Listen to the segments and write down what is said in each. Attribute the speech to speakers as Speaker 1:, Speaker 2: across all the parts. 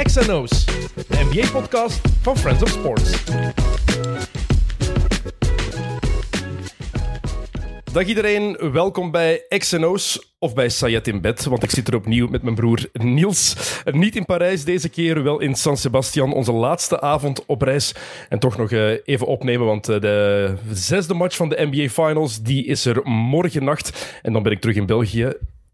Speaker 1: XNO's, de NBA-podcast van Friends of Sports. Dag iedereen, welkom bij XNO's of bij Sayet in bed, want ik zit er opnieuw met mijn broer Niels. Niet in Parijs deze keer, wel in San Sebastian, onze laatste avond op reis. En toch nog eh, even opnemen, want eh, de zesde match van de NBA Finals, die is er morgen nacht. En dan ben ik terug in België.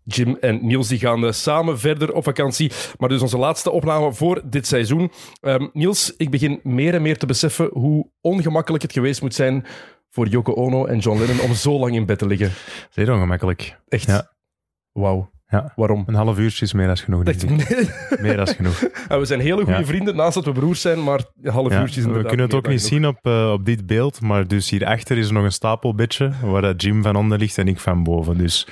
Speaker 1: Jim en Niels die gaan eh, samen verder op vakantie. Maar dus onze laatste opname voor dit seizoen. Ehm, Niels, ik begin meer en meer te beseffen hoe ongemakkelijk het geweest moet zijn voor Yoko Ono en John Lennon om zo lang in bed te liggen.
Speaker 2: Zeer ongemakkelijk.
Speaker 1: Echt?
Speaker 2: Ja.
Speaker 1: Wauw.
Speaker 2: Ja.
Speaker 1: Waarom?
Speaker 2: Een half uurtje is meer dan genoeg.
Speaker 1: Echt.
Speaker 2: Meer dan genoeg.
Speaker 1: We zijn hele goede
Speaker 2: Ja.
Speaker 1: vrienden, naast dat we broers zijn, maar een half
Speaker 2: Ja,
Speaker 1: uurtje is
Speaker 2: we kunnen het ook niet zien op, eh, op dit beeld, maar dus hierachter is er nog een stapelbedje waar dat Jim van onder ligt en ik van boven. Dus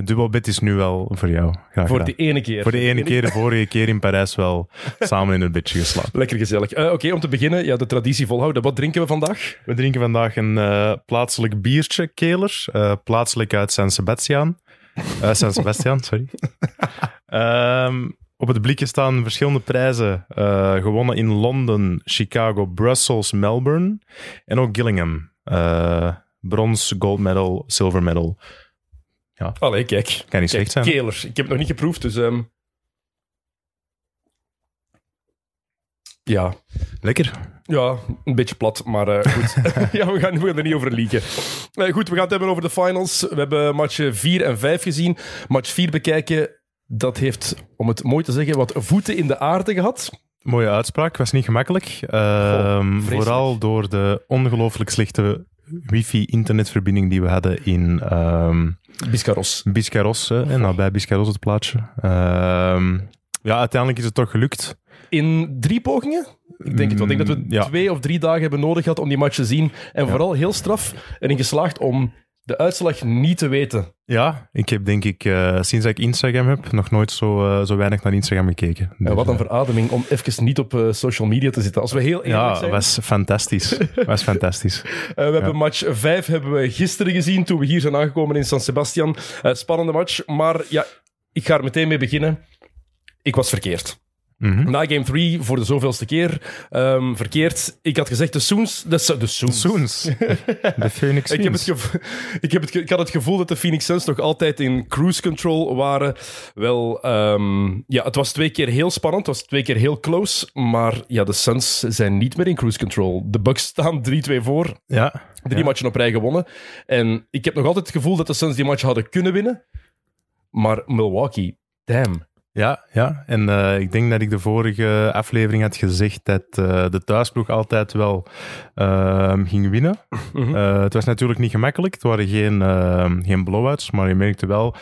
Speaker 2: het dubbelbed is nu wel voor jou. Graag.
Speaker 1: Voor de ene keer.
Speaker 2: voor de ene keer, de vorige keer in Parijs wel samen in het bedje geslapen.
Speaker 1: Lekker gezellig. Eh, Oké, om te beginnen, ja, de traditie volhouden. Wat drinken we vandaag?
Speaker 2: We drinken vandaag een eh, plaatselijk biertje, Keler. eh, plaatselijk uit San Sebastian. San Sebastian, sorry. Ehm, op het blikje staan verschillende prijzen. gewonnen in Londen, Chicago, Brussels, Melbourne. En ook Gillingham. Brons, gold medal, silver medal.
Speaker 1: Allee, kijk.
Speaker 2: Kan niet
Speaker 1: Kijk,
Speaker 2: slecht zijn.
Speaker 1: Kelers. Ik heb het nog niet geproefd, dus... ehm, Ja,
Speaker 2: Lekker.
Speaker 1: Ja, een beetje plat, maar eh, goed. ja, we gaan, we gaan er niet over lieken. Eh, goed, we gaan het hebben over de finals. We hebben match 4 en 5 gezien. Match 4 bekijken, dat heeft, om het mooi te zeggen, wat voeten in de aarde gehad.
Speaker 2: Mooie uitspraak, was niet gemakkelijk. Ehm, vooral door de ongelooflijk slechte wifi-internetverbinding die we hadden in ehm,
Speaker 1: Biscarros.
Speaker 2: Biscarros, hè, en nabij Biscarros het plaatsje. Ehm, ja, uiteindelijk is het toch gelukt.
Speaker 1: In drie pogingen? Ik denk het wel. Ik denk dat we
Speaker 2: Mm, ja.
Speaker 1: twee of drie dagen hebben nodig gehad om die match te zien. En vooral heel straf erin geslaagd om de uitslag niet te weten.
Speaker 2: Ja, ik heb denk ik eh, sinds dat ik Instagram heb nog nooit zo, eh, zo weinig naar Instagram gekeken.
Speaker 1: En
Speaker 2: Dus,
Speaker 1: wat een
Speaker 2: eh,
Speaker 1: verademing om even niet op social media te zitten. Als we heel eerlijk
Speaker 2: ja,
Speaker 1: zijn.
Speaker 2: was fantastisch. was fantastisch.
Speaker 1: We hebben
Speaker 2: Ja.
Speaker 1: match 5 hebben we gisteren gezien toen we hier zijn aangekomen in San Sebastian. Spannende match, maar ja, ik ga er meteen mee beginnen. Ik was verkeerd.
Speaker 2: Mhm.
Speaker 1: Na game 3 voor de zoveelste keer ehm, verkeerd. Ik had gezegd de Soons... De, de Soons.
Speaker 2: De Phoenix
Speaker 1: Ik, heb het ik, heb het ik had het gevoel dat de Phoenix Suns nog altijd in cruise control waren. Wel, ehm, ja, het was twee keer heel spannend. Het was twee keer heel close. Maar ja, de Suns zijn niet meer in cruise control. De Bucks staan 3-2 voor.
Speaker 2: Ja,
Speaker 1: Drie
Speaker 2: Ja.
Speaker 1: matchen op rij gewonnen. En ik heb nog altijd het gevoel dat de Suns die match hadden kunnen winnen. Maar Milwaukee, damn.
Speaker 2: Ja, ja. en eh, ik denk dat ik de vorige aflevering had gezegd dat eh, de thuisploeg altijd wel ehm, ging winnen.
Speaker 1: Mhm.
Speaker 2: Eh, het was natuurlijk niet gemakkelijk, het waren geen, ehm, geen blowouts, maar je merkte wel,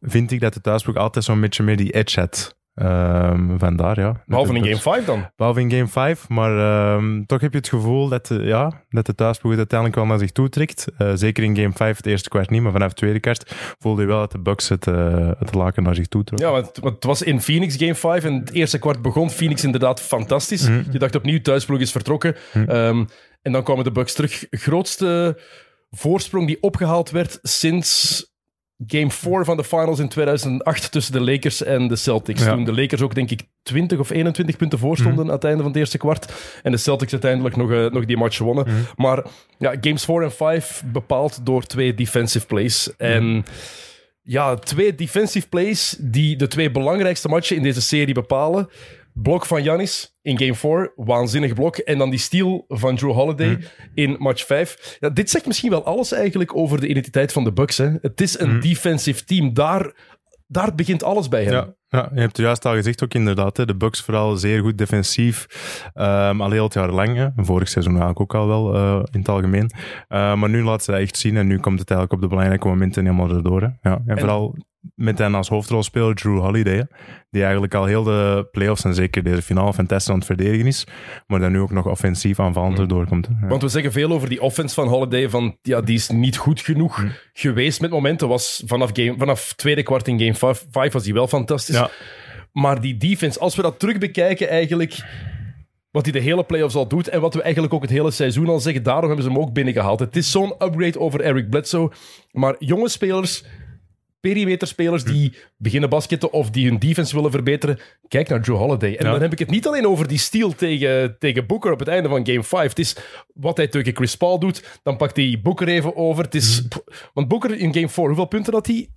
Speaker 2: vind ik dat de thuisploeg altijd zo'n beetje meer die edge had. Ehm, vandaar, ja.
Speaker 1: Behalve in game 5 dan.
Speaker 2: Behalve in game 5, maar ehm, toch heb je het gevoel dat de, ja, dat de thuisploeg uiteindelijk wel naar zich toe trekt. Eh, zeker in game 5, het eerste kwart niet, maar vanaf het tweede kwart voelde je wel dat de Bucks het, eh, het laken naar zich toe trok.
Speaker 1: Ja, want, want het was in Phoenix game 5 en het eerste kwart begon Phoenix inderdaad fantastisch. Je dacht opnieuw, thuisploeg is vertrokken. Ehm, en dan kwamen de Bucks terug. Grootste voorsprong die opgehaald werd sinds game 4 van de finals in 2008 tussen de Lakers en de Celtics.
Speaker 2: Ja.
Speaker 1: Toen de Lakers ook denk ik 20 of 21 punten voorstonden aan het einde van het eerste kwart. En de Celtics uiteindelijk nog, eh, nog die match wonnen. Maar ja, games 4 en 5 bepaald door twee defensive plays. En ja, twee defensive plays die de twee belangrijkste matchen in deze serie bepalen. Blok van Janis in game 4, waanzinnig blok. En dan die steal van Drew Holiday in match 5. Ja, dit zegt misschien wel alles eigenlijk over de identiteit van de Bucks. Hè. Het is een defensive team. Daar, daar begint alles bij hen.
Speaker 2: Ja, ja, je hebt het juist al gezegd ook inderdaad. Hè. De Bucks vooral zeer goed defensief. Ehm, al heel het jaar lang. Hè. Vorig seizoen eigenlijk ook al wel eh, in het algemeen. Eh, maar nu laat ze dat echt zien. En nu komt het eigenlijk op de belangrijke momenten helemaal erdoor. Hè. Ja, en, vooral met hen als hoofdrolspeler Drew Holiday. Die eigenlijk al heel de playoffs en zeker deze finale fantastisch aan het verdedigen is. Maar dan nu ook nog offensief aanvallend erdoor komt. Hè. Ja.
Speaker 1: Want we zeggen veel over die offense van Holiday. Van, ja, die is niet goed genoeg geweest met momenten. Was vanaf, game, vanaf tweede kwart in game 5 was die wel fantastisch. Maar die defense, als we dat terug bekijken, eigenlijk. Wat hij de hele playoffs al doet. En wat we eigenlijk ook het hele seizoen al zeggen. Daarom hebben ze hem ook binnengehaald. Het is zo'n upgrade over Eric Bledsoe. Maar jonge spelers perimeterspelers die beginnen basketten of die hun defense willen verbeteren, kijk naar Joe Holiday. En
Speaker 2: Ja.
Speaker 1: dan heb ik het niet alleen over die steal tegen, tegen Booker op het einde van game 5. Het is wat hij tegen Chris Paul doet, dan pakt hij Booker even over. Het is,
Speaker 2: Mhm.
Speaker 1: Want Booker in game 4, hoeveel punten had hij?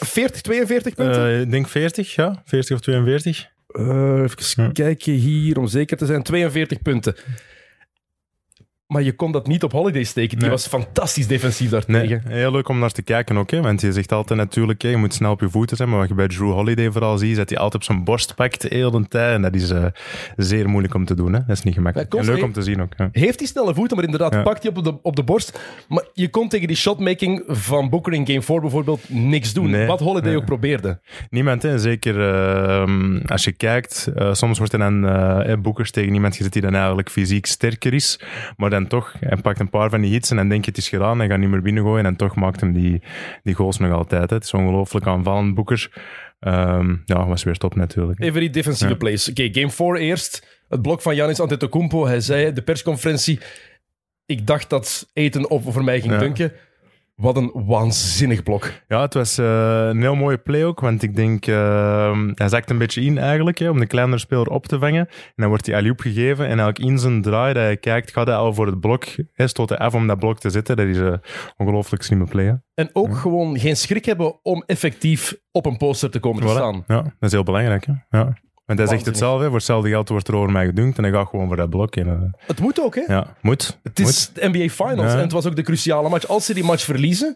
Speaker 1: 40, 42 punten?
Speaker 2: Eh, ik denk 40, ja. 40 of 42.
Speaker 1: Eh, even
Speaker 2: Ja.
Speaker 1: kijken hier, om zeker te zijn. 42 punten. Maar je kon dat niet op Holiday steken. Die
Speaker 2: Nee.
Speaker 1: was fantastisch defensief
Speaker 2: Nee,
Speaker 1: daartegen.
Speaker 2: heel leuk om naar te kijken ook. Hè, want je zegt altijd natuurlijk, hè, je moet snel op je voeten zijn. Maar wat je bij Drew Holiday vooral ziet, is dat hij altijd op zijn borst pakt de hele tijd. En dat is eh, zeer moeilijk om te doen. Hè. Dat is niet gemakkelijk. En leuk om te zien ook.
Speaker 1: Heeft hij snelle voeten, maar inderdaad
Speaker 2: Ja.
Speaker 1: pakt hij op de, op de borst. Maar je kon tegen die shotmaking van Booker in game 4 bijvoorbeeld niks doen.
Speaker 2: Nee,
Speaker 1: wat Holiday ook probeerde.
Speaker 2: Niemand, hè, zeker ehm, als je kijkt, eh, soms wordt er dan eh boekers tegen iemand gezet die dan eigenlijk fysiek sterker is, maar dan toch, hij pakt een paar van die hits en dan denk je het is gedaan, hij gaat niet meer binnengooien en toch maakt hem die, die goals nog altijd. Hè. Het is ongelooflijk aanvallend, boekers. Ehm ja, was weer top natuurlijk.
Speaker 1: Even die defensieve
Speaker 2: Ja.
Speaker 1: plays. Oké, game 4 eerst. Het blok van Giannis Antetokounmpo. Hij zei de persconferentie... Ik dacht dat Eten op voor mij ging
Speaker 2: Ja.
Speaker 1: dunken. Wat een waanzinnig blok.
Speaker 2: Ja, het was eh, een heel mooie play ook, want ik denk, ehm, hij zakt een beetje in eigenlijk, hè, om de kleinere speler op te vangen. En dan wordt hij alley gegeven en eigenlijk in zijn draai dat hij kijkt, gaat hij al voor het blok, hè, stoot hij af om dat blok te zetten. Dat is een ongelooflijk slimme play. Hè.
Speaker 1: En ook gewoon geen schrik hebben om effectief op een poster te komen te staan.
Speaker 2: Ja, dat is heel belangrijk. Hè. Ja. Want hij zegt het zelf, hè, voor hetzelfde geld wordt er over mij gedunkt en hij gaat gewoon voor dat blok. En, eh,
Speaker 1: Het moet ook, hè?
Speaker 2: ja, moet.
Speaker 1: Het is de NBA Finals
Speaker 2: Ja.
Speaker 1: en het was ook de cruciale match. Als ze die match verliezen,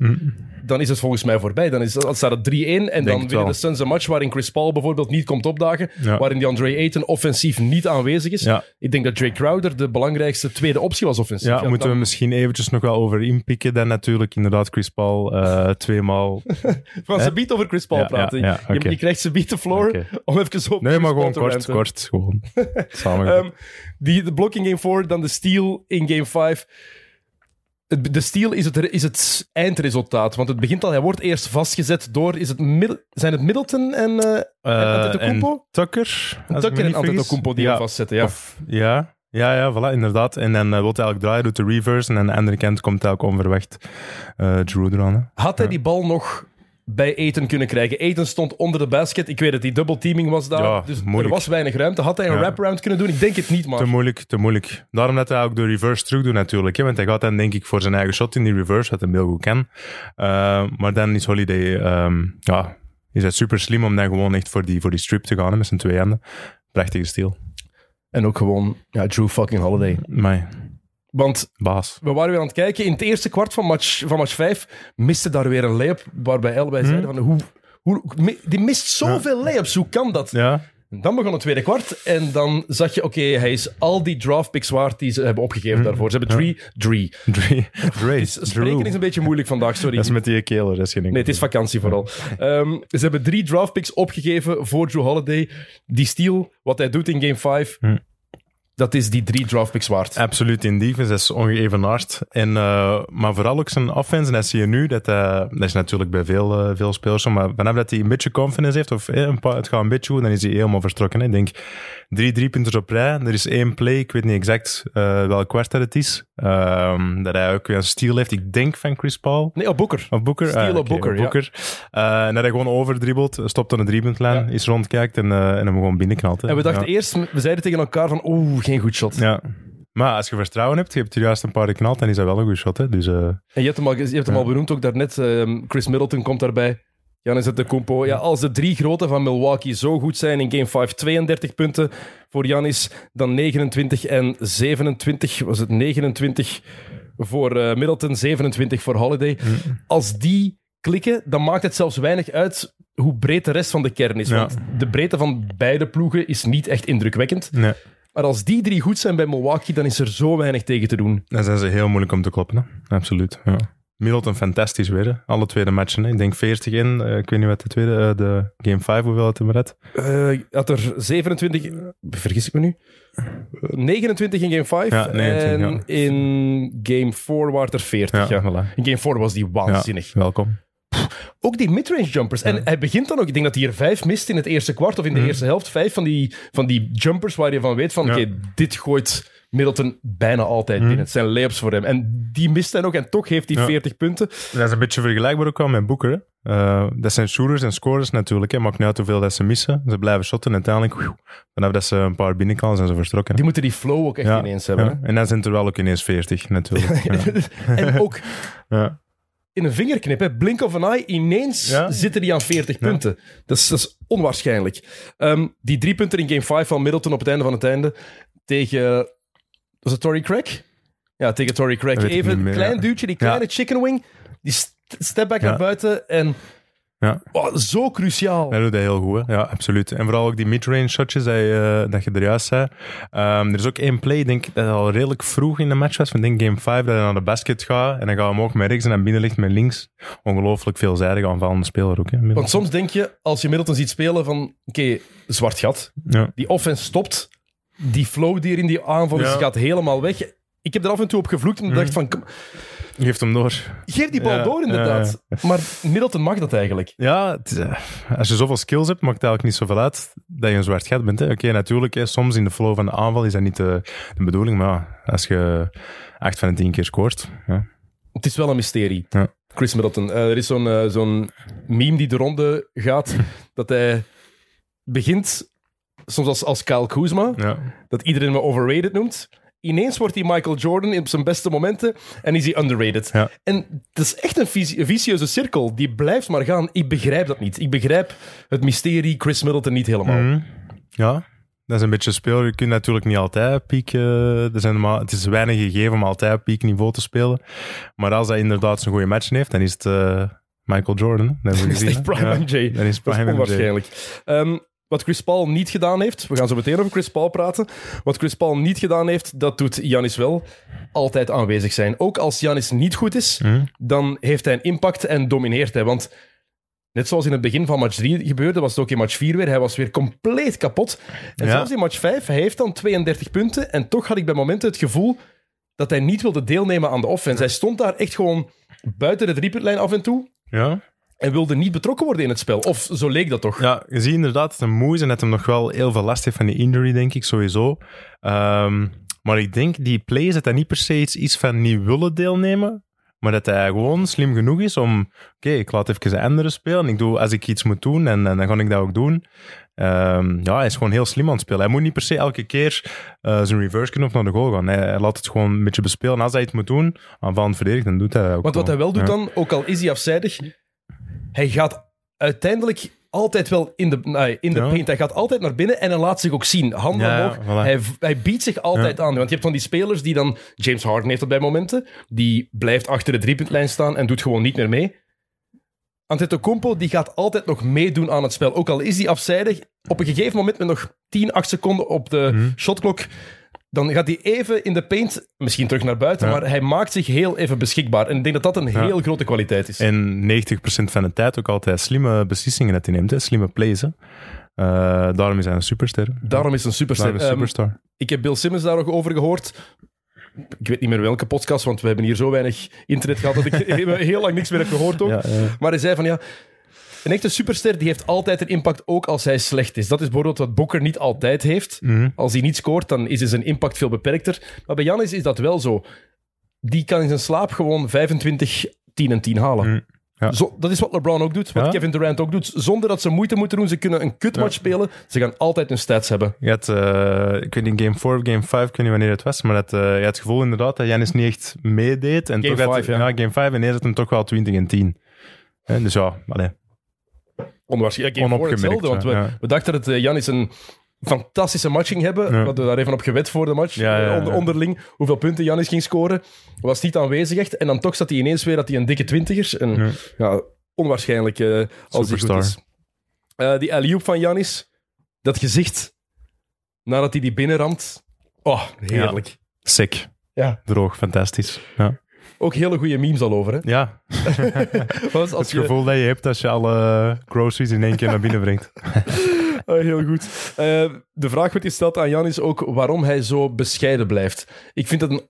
Speaker 1: dan is het volgens mij voorbij. Dan, is, dan staat het 3-1 en dan winnen de Suns een match waarin Chris Paul bijvoorbeeld niet komt opdagen,
Speaker 2: Ja.
Speaker 1: waarin die Andre Ayton offensief niet aanwezig is.
Speaker 2: Ja.
Speaker 1: Ik denk dat Drake Crowder de belangrijkste tweede optie was offensief.
Speaker 2: Ja, moeten we misschien eventjes nog wel over inpikken. Dan natuurlijk inderdaad Chris Paul eh, tweemaal.
Speaker 1: We gaan ze beat over Chris Paul
Speaker 2: Ja,
Speaker 1: praten.
Speaker 2: ja, ja,
Speaker 1: Je- krijgt ze beat de floor om even op
Speaker 2: Nee, maar gewoon kort, kort. Gewoon. Samen.
Speaker 1: Ehm, die, de blok in game 4, dan de steal in game 5. Het- De steal is het, is het eindresultaat. Want het begint al, hij wordt eerst vastgezet door. Is het Middel- zijn het Middleton en, Eh, Antetokounmpo?
Speaker 2: en Tucker.
Speaker 1: Tucker en. Antetokounmpo die
Speaker 2: ja.
Speaker 1: hem vastzetten? Ja.
Speaker 2: Of, ja. Ja, ja, voilà, inderdaad. En dan uh, wil hij eigenlijk draaien, doet de reverse. En aan de andere kant komt eigenlijk onverwacht uh, Drew eraan. Hè.
Speaker 1: Had hij die bal nog bij Eten kunnen krijgen? Eten stond onder de basket. Ik weet dat die double teaming was daar.
Speaker 2: Ja,
Speaker 1: dus er was weinig ruimte. Had hij een
Speaker 2: Ja.
Speaker 1: wraparound kunnen doen? Ik denk het niet,
Speaker 2: Te
Speaker 1: maar...
Speaker 2: moeilijk, te moeilijk. Daarom dat hij ook de reverse terug doet natuurlijk. Hè, want hij gaat dan denk ik voor zijn eigen shot in die reverse, wat hij heel goed kan. Uh, maar dan is Holiday... Um, ja, is het super slim om dan gewoon echt voor die, voor die strip te gaan hè, met zijn twee handen. Prachtige stil.
Speaker 1: En ook gewoon ja, Drew fucking Holiday.
Speaker 2: Maar
Speaker 1: Want
Speaker 2: baas.
Speaker 1: we waren weer aan het kijken. In het eerste kwart van match, van match 5 miste daar weer een layup. Waarbij allebei zeiden van hoe, hoe, die mist zoveel layups. Hoe kan dat?
Speaker 2: Ja,
Speaker 1: Dan begon het tweede kwart. En dan zag je, oké, hij is al die draftpicks waard die ze hebben opgegeven daarvoor. Ze hebben drie, drie.
Speaker 2: Dre, Dre,
Speaker 1: Spreken is een beetje moeilijk vandaag, sorry.
Speaker 2: Dat is met die keler, dat is geen
Speaker 1: Nee, het is vakantie vooral. Ehm, ze hebben drie draftpicks opgegeven voor Drew Holiday. Die steal, wat hij doet in game 5,
Speaker 2: Hm.
Speaker 1: Dat is die drie draftpicks waard.
Speaker 2: Absoluut in defense, dat is ongeëvenaard. En, uh, maar vooral ook zijn offense, en dat zie je nu, dat, uh, dat is natuurlijk bij veel, uh, veel spelers maar vanaf dat hij een beetje confidence heeft, of eh, een paar, het gaat een beetje goed, dan is hij helemaal vertrokken. Hè. Ik denk, drie driepunters op rij, er is één play, ik weet niet exact uh, welk kwart dat het is, um, dat hij ook weer een steal heeft, ik denk van Chris Paul.
Speaker 1: Nee, op Booker.
Speaker 2: Of Booker?
Speaker 1: Steal
Speaker 2: ah,
Speaker 1: op
Speaker 2: okay,
Speaker 1: Booker, ja.
Speaker 2: Booker. Uh, en dat hij gewoon overdribbelt, stopt aan de driepuntlijn,
Speaker 1: Ja.
Speaker 2: is rondkijkt en, uh, en hem gewoon binnenknalt. Hè.
Speaker 1: En we dachten
Speaker 2: ja.
Speaker 1: eerst, we zeiden tegen elkaar van, oeh, geen goed shot.
Speaker 2: Ja. Maar als je vertrouwen hebt, je hebt er juist een paar geknald, dan is dat wel een goed shot. Hè? Dus, uh,
Speaker 1: En je hebt hem al, je hebt hem al benoemd ook daarnet. Um, Chris Middleton komt daarbij. Janis de. Ja, als de drie grote van Milwaukee zo goed zijn in game 5, 32 punten voor Janis, dan 29 en 27. Was het 29 voor uh, Middleton, 27 voor Holiday.
Speaker 2: Mm.
Speaker 1: Als die klikken, dan maakt het zelfs weinig uit hoe breed de rest van de kern is.
Speaker 2: Ja.
Speaker 1: Want de breedte van beide ploegen is niet echt indrukwekkend.
Speaker 2: nee.
Speaker 1: Maar als die drie goed zijn bij Milwaukee, dan is er zo weinig tegen te doen.
Speaker 2: Dan zijn ze heel moeilijk om te kloppen. Hè? Absoluut. Ja. Middleton fantastisch weer. Hè? Alle tweede matchen. Hè? Ik denk 40 in. Uh, ik weet niet wat de tweede, uh, de game 5, hoeveel het hem redt.
Speaker 1: Uh, had er 27, vergis ik me nu? 29 in game 5
Speaker 2: ja, 29,
Speaker 1: en
Speaker 2: ja.
Speaker 1: in game 4 waren er 40. Ja,
Speaker 2: ja. Voilà.
Speaker 1: In game 4 was die waanzinnig.
Speaker 2: welkom.
Speaker 1: Ook die midrange jumpers. En hij begint dan ook, ik denk dat hij er vijf mist in het eerste kwart of in de
Speaker 2: Mhm.
Speaker 1: eerste helft. Vijf van die, van die jumpers waar je van weet van, oké, dit gooit Middleton bijna altijd binnen. Het zijn layups voor hem. En die mist hij nog en toch heeft hij
Speaker 2: Ja.
Speaker 1: 40 punten.
Speaker 2: Dat is een beetje vergelijkbaar ook wel met Boeker. Eh, dat zijn shooters en scorers natuurlijk. Hè. Maakt niet uit hoeveel dat ze missen. Ze blijven shotten en uiteindelijk, vanaf dat ze een paar binnenkant zijn ze vertrokken.
Speaker 1: Die moeten die flow ook echt
Speaker 2: Ja,
Speaker 1: ineens hebben.
Speaker 2: Ja. En dan zijn het er wel ook ineens 40 natuurlijk.
Speaker 1: En ook
Speaker 2: Ja.
Speaker 1: In een vingerknip, hè, blink of an eye, ineens
Speaker 2: Ja.
Speaker 1: zitten die aan 40 punten. Dat, is, dat is onwaarschijnlijk. Ehm, die drie punten in game 5 van Middleton op het einde van het einde tegen... Was het Tory Craig? Ja, tegen Tory Craig. Even een klein duwtje, die kleine chicken wing, die st- stepback
Speaker 2: Ja.
Speaker 1: naar buiten en...
Speaker 2: Ja.
Speaker 1: Oh, zo cruciaal.
Speaker 2: Hij doet dat heel goed, hè. ja, absoluut. En vooral ook die midrange shotjes dat je, eh, dat je er juist zei. Ehm, er is ook één play, ik denk dat al redelijk vroeg in de match was, van denk game 5, dat hij naar de basket gaat en dan gaat hij omhoog met rechts en dan binnen ligt met links. Ongelooflijk veelzijdig aanvallende speler ook. Hè,
Speaker 1: Want soms denk je, als je Middleton ziet spelen, van oké, zwart gat.
Speaker 2: ja.
Speaker 1: Die offense stopt. Die flow die er in die aanval is,
Speaker 2: Ja.
Speaker 1: gaat helemaal weg. Ik heb er af en toe op gevloekt en dacht van, kom,
Speaker 2: Geeft hem door.
Speaker 1: geef die bal
Speaker 2: Ja,
Speaker 1: door inderdaad. Maar Middleton mag dat eigenlijk.
Speaker 2: Ja, is, eh, als je zoveel skills hebt, maakt het eigenlijk niet zoveel uit dat je een zwart gat bent. Oké, natuurlijk, hè, soms in de flow van de aanval is dat niet de, de bedoeling, maar als je 8 van de 10 keer scoort, ja.
Speaker 1: Het is wel een mysterie.
Speaker 2: Ja.
Speaker 1: Chris Middleton. Eh, er is zo'n eh, zo'n meme die de ronde gaat, dat hij begint soms als, als Kyle Kuzma,
Speaker 2: Ja.
Speaker 1: dat iedereen me overrated noemt. Ineens wordt hij Michael Jordan op zijn beste momenten en is hij underrated.
Speaker 2: Ja.
Speaker 1: En dat is echt een vicieuze cirkel. Die blijft maar gaan. Ik begrijp dat niet. Ik begrijp het mysterie Chris Middleton niet helemaal.
Speaker 2: Mhm. Ja, dat is een beetje speel. Je kunt natuurlijk niet altijd piek. eh, er zijn maar, het is weinig gegeven om altijd op piekniveau te spelen. Maar als hij inderdaad zo'n goede match heeft, dan is het eh, Michael Jordan. Dat hebben we
Speaker 1: Dat is. Prime
Speaker 2: Ja,
Speaker 1: MJ.
Speaker 2: Dat is
Speaker 1: Dat is
Speaker 2: Prime MJ.
Speaker 1: onwaarschijnlijk. Wat Chris Paul niet gedaan heeft, we gaan zo meteen over Chris Paul praten. Wat Chris Paul niet gedaan heeft, dat doet Janis wel. Altijd aanwezig zijn. Ook als Janis niet goed is,
Speaker 2: Mhm.
Speaker 1: dan heeft hij een impact en domineert hij. Want net zoals in het begin van match 3 gebeurde, was het ook in match 4 weer. Hij was weer compleet kapot. En
Speaker 2: Ja.
Speaker 1: zelfs in match 5, hij heeft dan 32 punten. En toch had ik bij momenten het gevoel dat hij niet wilde deelnemen aan de offense. Hij stond daar echt gewoon buiten de driepuntlijn af en toe.
Speaker 2: Ja.
Speaker 1: En wilde niet betrokken worden in het spel. Of zo leek dat toch?
Speaker 2: ja, je ziet inderdaad dat hij moe is en dat hij nog wel heel veel last heeft van die injury, denk ik, sowieso. Ehm, maar ik denk, die play is dat hij niet per se iets, iets van niet willen deelnemen, maar dat hij gewoon slim genoeg is om, oké, ik laat even een andere spelen. Ik doe, als ik iets moet doen, en, en dan ga ik dat ook doen. Ehm, ja, hij is gewoon heel slim aan het spelen. Hij moet niet per se elke keer eh, zijn reverse knop naar de goal gaan. Hij, hij laat het gewoon een beetje bespelen. En als hij iets moet doen, aanvallend verdedigen, dan doet hij dat ook
Speaker 1: Want wat hij wel doet
Speaker 2: Ja.
Speaker 1: dan, ook al is hij afzijdig, hij gaat uiteindelijk altijd wel in de, nee, in de
Speaker 2: Ja.
Speaker 1: paint. Hij gaat altijd naar binnen en hij laat zich ook zien. Handen
Speaker 2: Ja,
Speaker 1: omhoog.
Speaker 2: voilà.
Speaker 1: Hij, hij biedt zich altijd aan. Want je hebt van die spelers die dan... James Harden heeft dat bij momenten. Die blijft achter de driepuntlijn staan en doet gewoon niet meer mee. Antetokounmpo die gaat altijd nog meedoen aan het spel. Ook al is hij afzijdig, op een gegeven moment met nog 10, 8 seconden op de
Speaker 2: Mhm.
Speaker 1: shotklok, dan gaat hij even in de paint, misschien terug naar buiten,
Speaker 2: Ja.
Speaker 1: maar hij maakt zich heel even beschikbaar. En ik denk dat dat een
Speaker 2: Ja.
Speaker 1: heel grote kwaliteit is.
Speaker 2: En 90% van de tijd ook altijd slimme beslissingen dat hij neemt. Hè? Slimme plays. Hè? Eh, daarom is hij een superster.
Speaker 1: Daarom is het een superster.
Speaker 2: Daarom is hij een
Speaker 1: Ehm,
Speaker 2: superstar.
Speaker 1: ik heb Bill Simmons daar ook over gehoord. Ik weet niet meer welke podcast, want we hebben hier zo weinig internet gehad dat ik heel lang niks meer heb gehoord ook.
Speaker 2: Ja.
Speaker 1: Maar hij zei van ja, een echte superster die heeft altijd een impact, ook als hij slecht is. Dat is bijvoorbeeld wat Bokker niet altijd heeft.
Speaker 2: Mhm.
Speaker 1: Als hij niet scoort, dan is zijn impact veel beperkter. Maar bij Janis is dat wel zo. Die kan in zijn slaap gewoon 25, 10 en 10 halen.
Speaker 2: Mm, ja.
Speaker 1: Zo, dat is wat LeBron ook doet, wat
Speaker 2: Ja.
Speaker 1: Kevin Durant ook doet. Zonder dat ze moeite moeten doen. Ze kunnen een kutmatch spelen. Ze gaan altijd hun stats hebben.
Speaker 2: Je had, eh, ik weet niet, game 4 of game 5, ik weet niet wanneer het was, maar dat, eh, je had het gevoel inderdaad dat Janis niet echt meedeed. En
Speaker 1: Game
Speaker 2: toch had,
Speaker 1: vijf, ja.
Speaker 2: game 5 en hij zat hem toch wel 20 en 10. Hè, dus ja, allee.
Speaker 1: Onwaarschijnlijk. Game
Speaker 2: Onopgemerkt,
Speaker 1: hetzelfde, want we,
Speaker 2: ja,
Speaker 1: we dachten dat eh, Janis een fantastische match ging hebben. We
Speaker 2: Ja.
Speaker 1: hadden daar even op gewet voor de match.
Speaker 2: Ja, ja, ja.
Speaker 1: eh, onder- onderling. Hoeveel punten Janis ging scoren. Was niet aanwezig echt. En dan toch zat hij ineens weer dat hij een dikke twintigers. En
Speaker 2: Ja.
Speaker 1: onwaarschijnlijk eh, als hij goed is. Eh, die alley van Janis. Dat gezicht. Nadat hij die binnenramt. Oh, heerlijk.
Speaker 2: Sick.
Speaker 1: Ja.
Speaker 2: Droog, fantastisch. Ja.
Speaker 1: Ook hele goede memes al over. Hè?
Speaker 2: ja,
Speaker 1: als
Speaker 2: het
Speaker 1: je,
Speaker 2: gevoel dat je hebt als je alle groceries in één keer naar binnen brengt.
Speaker 1: Oh, heel goed. Eh, de vraag wordt gesteld aan Jan is ook waarom hij zo bescheiden blijft. Ik vind het een